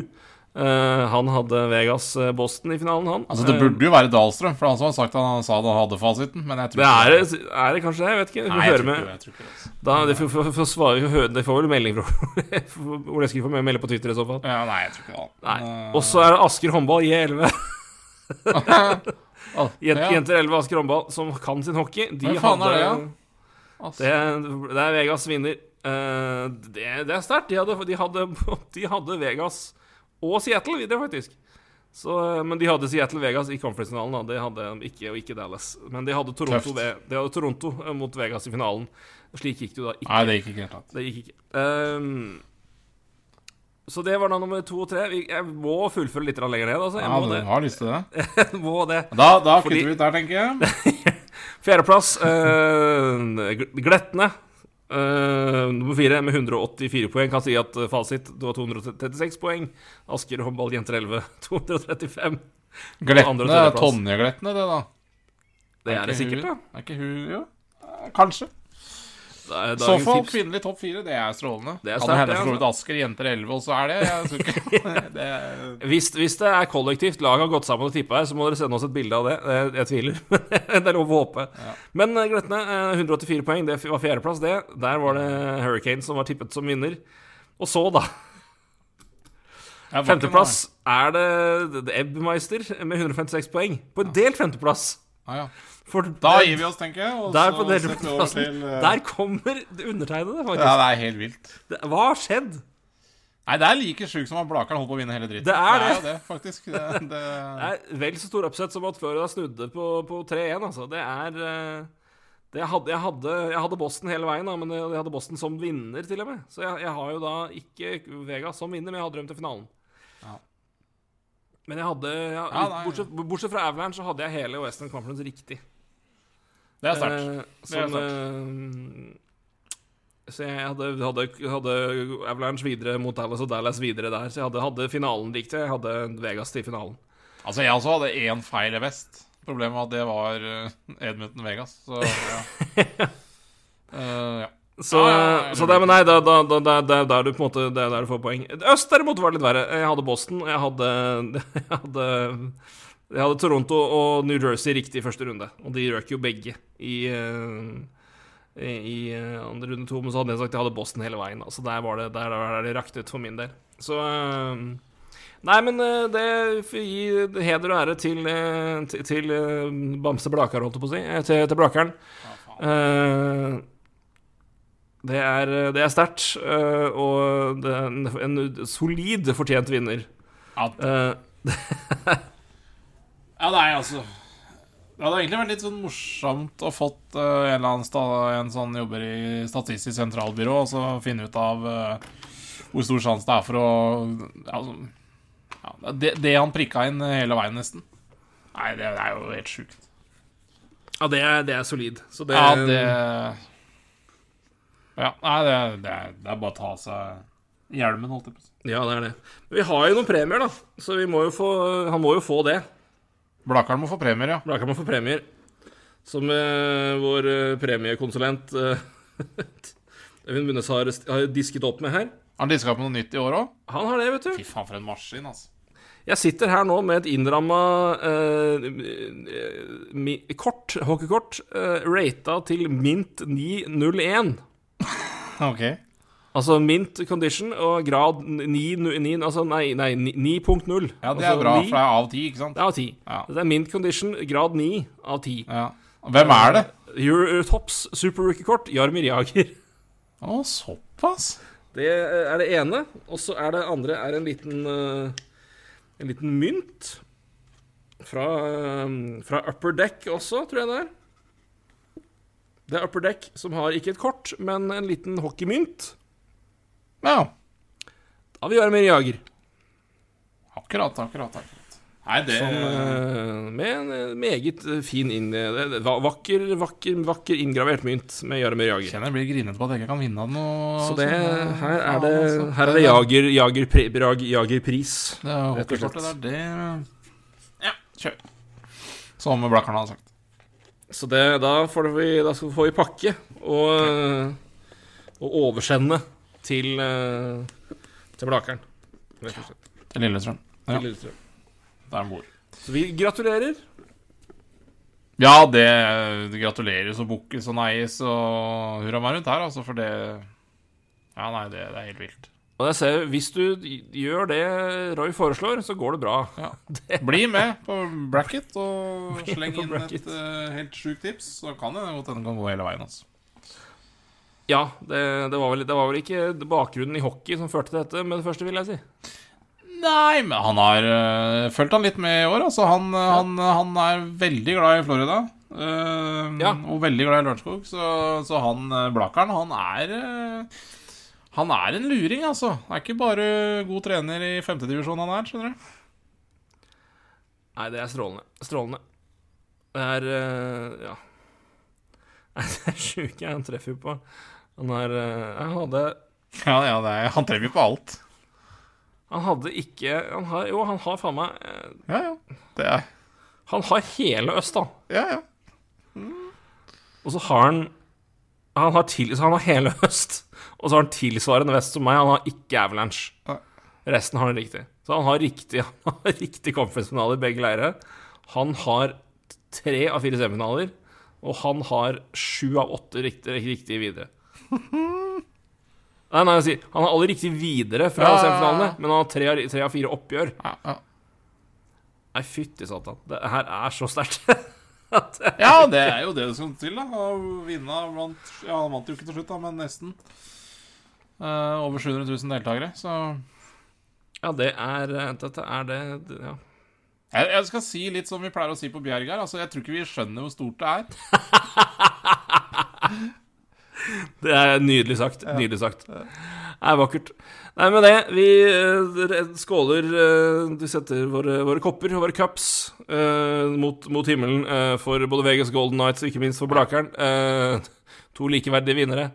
Eh, han hadde Vegas-Boston i finalen, han. Altså, det burde jo være Dahlstrøm, for han som har sagt at han sa han hadde fasiten, men jeg tror Det ikke er, det- er det kanskje det? Jeg vet ikke. Nei, jeg tror med ikke det, jeg tror ikke det, altså. da, de, får, svare, de får vel melding fra Ole Eskil får melde på Twitter i så fall. Ja, nei, jeg tror ikke det. Eh, Og så er det Asker håndball, J11. Å, Jent, ja. Jenter 11 Asker håndball, som kan sin hockey. De Hvem faen hadde, er det, ja? Det, det er Vegas vinner. Uh, det, det er sterkt. De de, de hadde Vegas og Seattle videre, faktisk. Så, eh, men de hadde Seattle Vegas i conference-finalen. Det hadde de ikke, og ikke Dallas. Men de hadde Toronto, ved, de hadde Toronto eh, mot Vegas i finalen. Slik gikk det jo da ikke. Nei, det gikk ikke helt. Det gikk ikke. Um, så det var da nummer to og tre. Jeg må fullføre litt lenger ned. Altså. Jeg Ja, du det. har lyst til det? Jeg må det. Da, da Fordi- kutter vi ut der, tenker jeg. Fjerdeplass uh, Gletne. Eh, nummer fire med 184 poeng. Kan si at eh, fasit det var 236 poeng. Asker håndball jenter 11 235. Andre- Glettene. Tonje-glettene, det, da. Det er det sikkert, sikkert, da. Er ikke hun Jo, eh, kanskje. Det så for tips. kvinnelig topp fire. Det er strålende. Det er sterkt, Hadde det, så vidt altså. Asker jenter 11 også er det. Det er, Hvis, hvis det er kollektivt, laget har gått sammen og tippa her, så må dere sende oss et bilde av det. Jeg, jeg tviler. det er lov å håpe. Ja. Men eh, Gretne, eh, 184 poeng. Det var fjerdeplass, det. Der var det Hurricane som var tippet som vinner. Og så, da. Femteplass er det The Ebbmeister med 156 poeng. På en delt femteplass. Ah, ja. For Da gir vi oss, tenker jeg. Og Der så setter vi over til uh... Der kommer undertegnede, faktisk. Ja, det er helt vilt. Det, hva har skjedd? Nei, det er like sjukt som at Blakeren holdt på å vinne hele dritten. Det er det. Det Er det faktisk. Det, det, er vel så stor oppsett som at Florida snudde på, på 3-1, altså. Det er eh, det jeg, hadde, jeg, hadde, jeg hadde Boston hele veien, da, men jeg jeg hadde Boston som vinner, til og med. Så jeg, jeg har jo da ikke Vegas som vinner, men jeg hadde dem til finalen. Men jeg hadde ja, Ja, bortsett, bortsett fra Avalanche, så hadde jeg hele Western Conference riktig. det er sterkt. Eh, er eh, så jeg hadde, hadde, hadde Avalanche videre mot Dallas og Dallas videre der. Så jeg hadde, hadde finalen riktig. Jeg hadde Vegas til finalen. Altså, jeg også hadde én feil i vest. Problemet var at det var Edmundton Edmonton Vegas, så ja. uh, ja. Så, Ja, ja, ja, så det, men nei, da, da, da, da er du på en måte Det er der du får poeng. Øst derimot var det litt verre. Jeg hadde Boston, jeg hadde Jeg hadde, jeg hadde Toronto og New Jersey riktig i første runde. Og de røk jo begge i, eh, i, i eh, andre runde to. Men så hadde jeg sagt jeg hadde Boston hele veien. Så der var det der, der det raknet for min del. Så eh, Nei, men det får gi heder og ære til, til, til Bamse Blakar, holdt jeg på å si. Til, til Blakeren. Eh, det er, det er sterkt, eh, og det er en, en solid fortjent vinner. Ja, uh, Ja, nei, altså Det hadde egentlig vært litt sånn morsomt å fått uh, en eller annen sta en sånn jobber i Statistisk sentralbyrå, og så finne ut av uh, hvor stor sjanse det er for å altså, ja, det, det han prikka inn hele veien, nesten. Nei, det, det er jo helt sjukt. ja, det er, det er solid. Så det, Ja, det Ja, nei, det, det, det er bare å ta av seg hjelmen, holdt jeg på å si. ja, det er det. Men vi har jo noen premier, da, så vi må jo få, han må jo få det. Blakkaren må få premier, ja. Blakkaren må få premier. Som eh, vår eh, premiekonsulent Øyvind Bunnes har, har disket opp med her. Han diska opp med noe nytt i år òg? Han har det, vet du. Fy faen, for en maskin, altså. Jeg sitter her nå med et innramma eh, kort, hockeykort, eh, rata til mint 901. Ok. Altså mint condition og grad 9, 9 altså nei, nei 9.0. Ja, det er altså bra, 9 for det er av 10, ikke sant? Det er av 10. Ja. Det er mint condition, grad 9 av 10. Ja. Hvem er det? Eurotops super rookie-kort, Jarmir Jager. Å, såpass? Det er det ene. Og så er det andre er en liten eh, En liten mynt. Fra, eh, fra Upper Deck også, tror jeg det er. Det er Upper Deck som har ikke et kort, men en liten hockeymynt. Ja. Da vil vi mer Jager. Akkurat, akkurat. akkurat. Nei, det Som, eh, med en eh, meget eh, fin inn, vakker, vakker, vakker inngravert mynt med Jaromir Jager. kjenner jeg blir grinete på at jeg ikke kan vinne noe. Så det, her er det, altså. her er det Jager, Jager, Brag- Jagerpris. Det er rett og slett. det er det Ja, kjør. Som Blakkaren har sagt. Så det, da, får vi, da skal- får vi pakke og, og oversende til, eh, til Blakeren. Rett og slett. Til Lillestrøm. Ja. Til Lillestrøm. Der han bor. Så vi gratulerer. Ja, det, det gratuleres og bukkes og neies og hurra meg rundt her, altså, for det Ja, nei, det, det er helt vilt. Og jeg ser, hvis du gjør det Roy foreslår, så går det bra. Ja. Bli med på bracket og sleng inn bracket. et uh, helt sjukt tips, så kan det godt hende kan gå hele veien. altså. Ja, det, det, var vel, det var vel ikke bakgrunnen i hockey som førte til dette med det første, vil jeg si. Nei, men han har uh, fulgt han litt med i år. Altså, han, ja. han, han er veldig glad i Florida. Uh, Ja. Og veldig glad i Lørenskog. Så, så han uh, Blakkaren, han er eh, Han er en luring, altså. Han er ikke bare god trener i femtedivisjon han er, skjønner du. Nei, det er strålende. Strålende. Det er eh, Ja. Nei, det er sjuke Han treffer jo på Han er eh, Han hadde Ja, ja, det er, han treffer på alt. Han hadde ikke han har, Jo, han har faen meg eh, Ja, ja. Det er Han har hele øst, da. Ja, ja. Og så har han Han har, til, så han har hele øst. Og så har han tilsvarende vest som meg. Han har ikke Avalanche. Nei. Resten har han riktig. Så han har riktig, han har riktig conference-finale i begge leirer. Han har tre av fire semifinaler. Og han har sju av åtte riktige, riktige videre. Nei, nei, sier Han har alle riktig videre fra Ja, semifinalene, men han har tre tre av fire oppgjør. ja, ja. Nei, fytti satan. Det her er så sterkt. Ja, det er jo det det skal til, da. Å vinne blant Ja, han vant jo ikke til slutt, da, men nesten. Eh, over 700 000 deltakere, så Ja, det er eh, Dette er det Ja. jeg, jeg skal si litt som vi pleier å si på Bjerg her. Altså, jeg tror ikke vi skjønner hvor stort det er. Det er nydelig sagt. Nydelig sagt. Det er vakkert. Nei, med det, vi eh, skåler Vi setter våre, våre kopper og våre cups uh, mot, mot himmelen uh, for både Vegas Golden Nights og ikke minst for Blakeren. Uh, to likeverdige vinnere.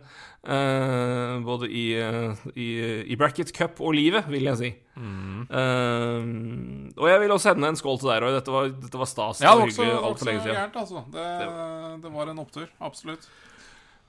Eh, både i, eh, i, i bracket, cup og livet, vil jeg si. Eh, og jeg vil også sende en skål til deg, Roy. Dette var, dette var stas. Ja, det var også, hyggelig altfor lenge siden. gærent, altså. Det, det var en opptur. Absolutt.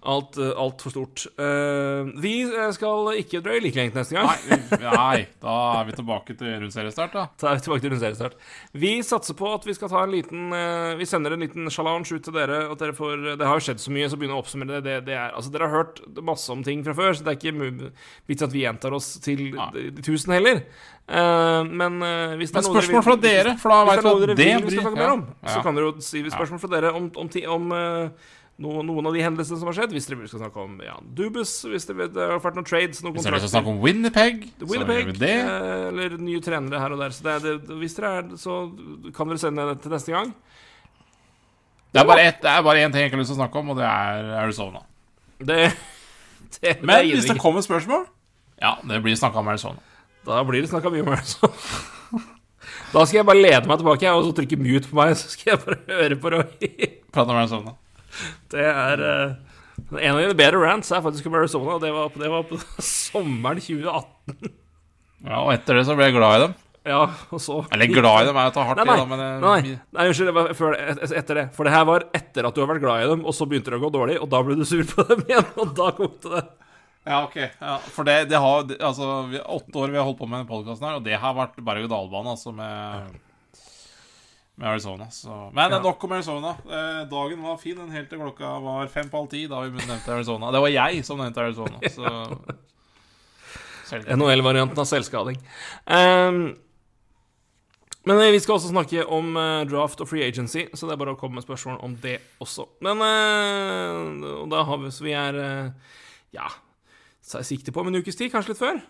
Alt, altfor for stort. Uh, vi eh, skal ikke drøye like lenge neste gang. Nei, nei, da er vi tilbake til rundt seriestart, da. Så er vi tilbake til rundseriestart. Vi satser på at vi skal ta en liten uh, Vi sender en liten challenge ut til dere. At dere får, det har jo skjedd så mye, så begynn å oppsummere det. det, det er, altså, dere har hørt masse om ting fra før, så det er ikke vits at vi gjentar oss til Nei. tusen heller. Uh, men uh, hvis det er noe dere vil- fra dere, for da noe du at det blir om, ja. så kan dere jo si spørsmål fra dere om, om, om, om eh, no, noen av de hendelsene som har skjedd. Hvis dere skal snakke om Jan Dubus, hvis det, det har vært noen trades, noen Hvis dere kontrakter. snakke om Winnipeg, så gjør vi det. eh, eller nye trenere her og der. Så det, det, hvis dere er så kan dere sende det til neste gang. Det er bare ett- det er bare én ting jeg ikke har lyst til å snakke om, og det er Arizona. Det, det, Men det hvis det kommer spørsmål Ja, det blir snakka om Arizona. Da blir det snakka mye om Arizona. Da skal jeg bare lede meg tilbake og så trykke mute på meg, så skal jeg bare høre på Roy. Prate om Arizona. Det er uh, En av mine bedre rants er faktisk om Arizona, og det var, det var på sommeren 2018. Ja, og etter det så ble jeg glad i dem. Ja, og så Eller glad i dem er å ta hardt i, da, men Nei, nei, nei, unnskyld, det var før, et- etter det. For det her var etter at du har vært glad i dem, og så begynte det å gå dårlig, og da ble du sur på dem igjen, og da kokte det. Ja, ok. Ja, for det, det har Altså, vi, åtte år vi har holdt på med denne podkasten her, og det har vært berg-og-dal-bane, altså, med med Arizona. Så. Men Ja. nok om Arizona. Eh, dagen var fin den helt til klokka var fem på halv ti da vi nevnte Arizona. Det var jeg som nevnte Arizona, Så NHL-varianten av selvskading. Um, men eh, vi skal også snakke om eh, draft og free agency, så det er bare å komme med spørsmål om det også. Men uh, da har vi Så vi er uh, Ja, sikte på om en ukes tid, kanskje litt før.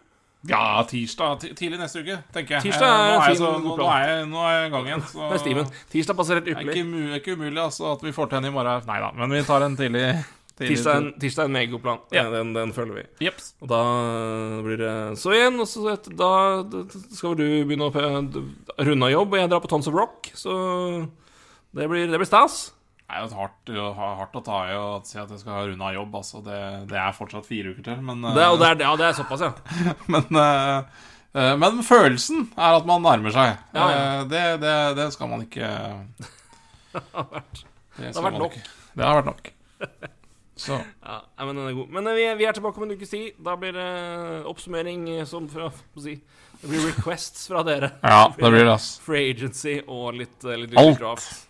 Ja, tirsdag. Tidlig neste uke, tenker jeg. Tirsdag Eh, er nå, er jeg så, nå, nå, er jeg, nå er jeg i gang igjen. Så det. Tirsdag passer helt det er ikke, ikke umulig altså, at vi får til en i morgen. Nei da, men vi tar en tidlig, Tidlig- Tirsdag en- tirsdag er en meget god plan. Ja. Den, den følger vi. Jeps. Og da blir det så igjen, og så etter, da skal du begynne å runde av jobb, og jeg drar på Tons of Rock, så det blir, det blir stas. Det er jo hardt, hardt å ta i å si at jeg skal ha runda jobb. Altså, det, det er fortsatt fire uker til. Men, Det, det er, ja, det er såpass, ja. men, eh, eh, men følelsen er at man nærmer seg. Ja, ja. Eh, Det, det, det skal man ikke Det, har vært nok. Det har vært nok. Så ja men den er god. Men eh, vi, er- vi er tilbake om en ukes tid. Da blir det oppsummering eh, som fra si, Det blir requests fra dere. Ja, det blir det, ass. Free agency og litt, eh, litt, Alt. draft.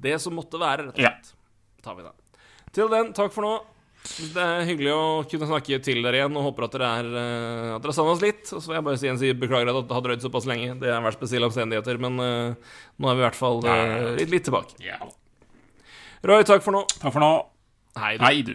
Det som måtte være, rett og Ja. slett. tar vi det. Til den, takk for nå. Det er hyggelig å kunne snakke til dere igjen, og håper at dere er eh, At dere savner oss litt. Og så vil jeg bare si en si beklager at det har drøyd såpass lenge. Det har vært spesielle omstendigheter, men uh, nå er vi i hvert fall uh, litt, litt tilbake. Ja. Roy, takk for nå. Takk for nå. Hei. du. Hei, du.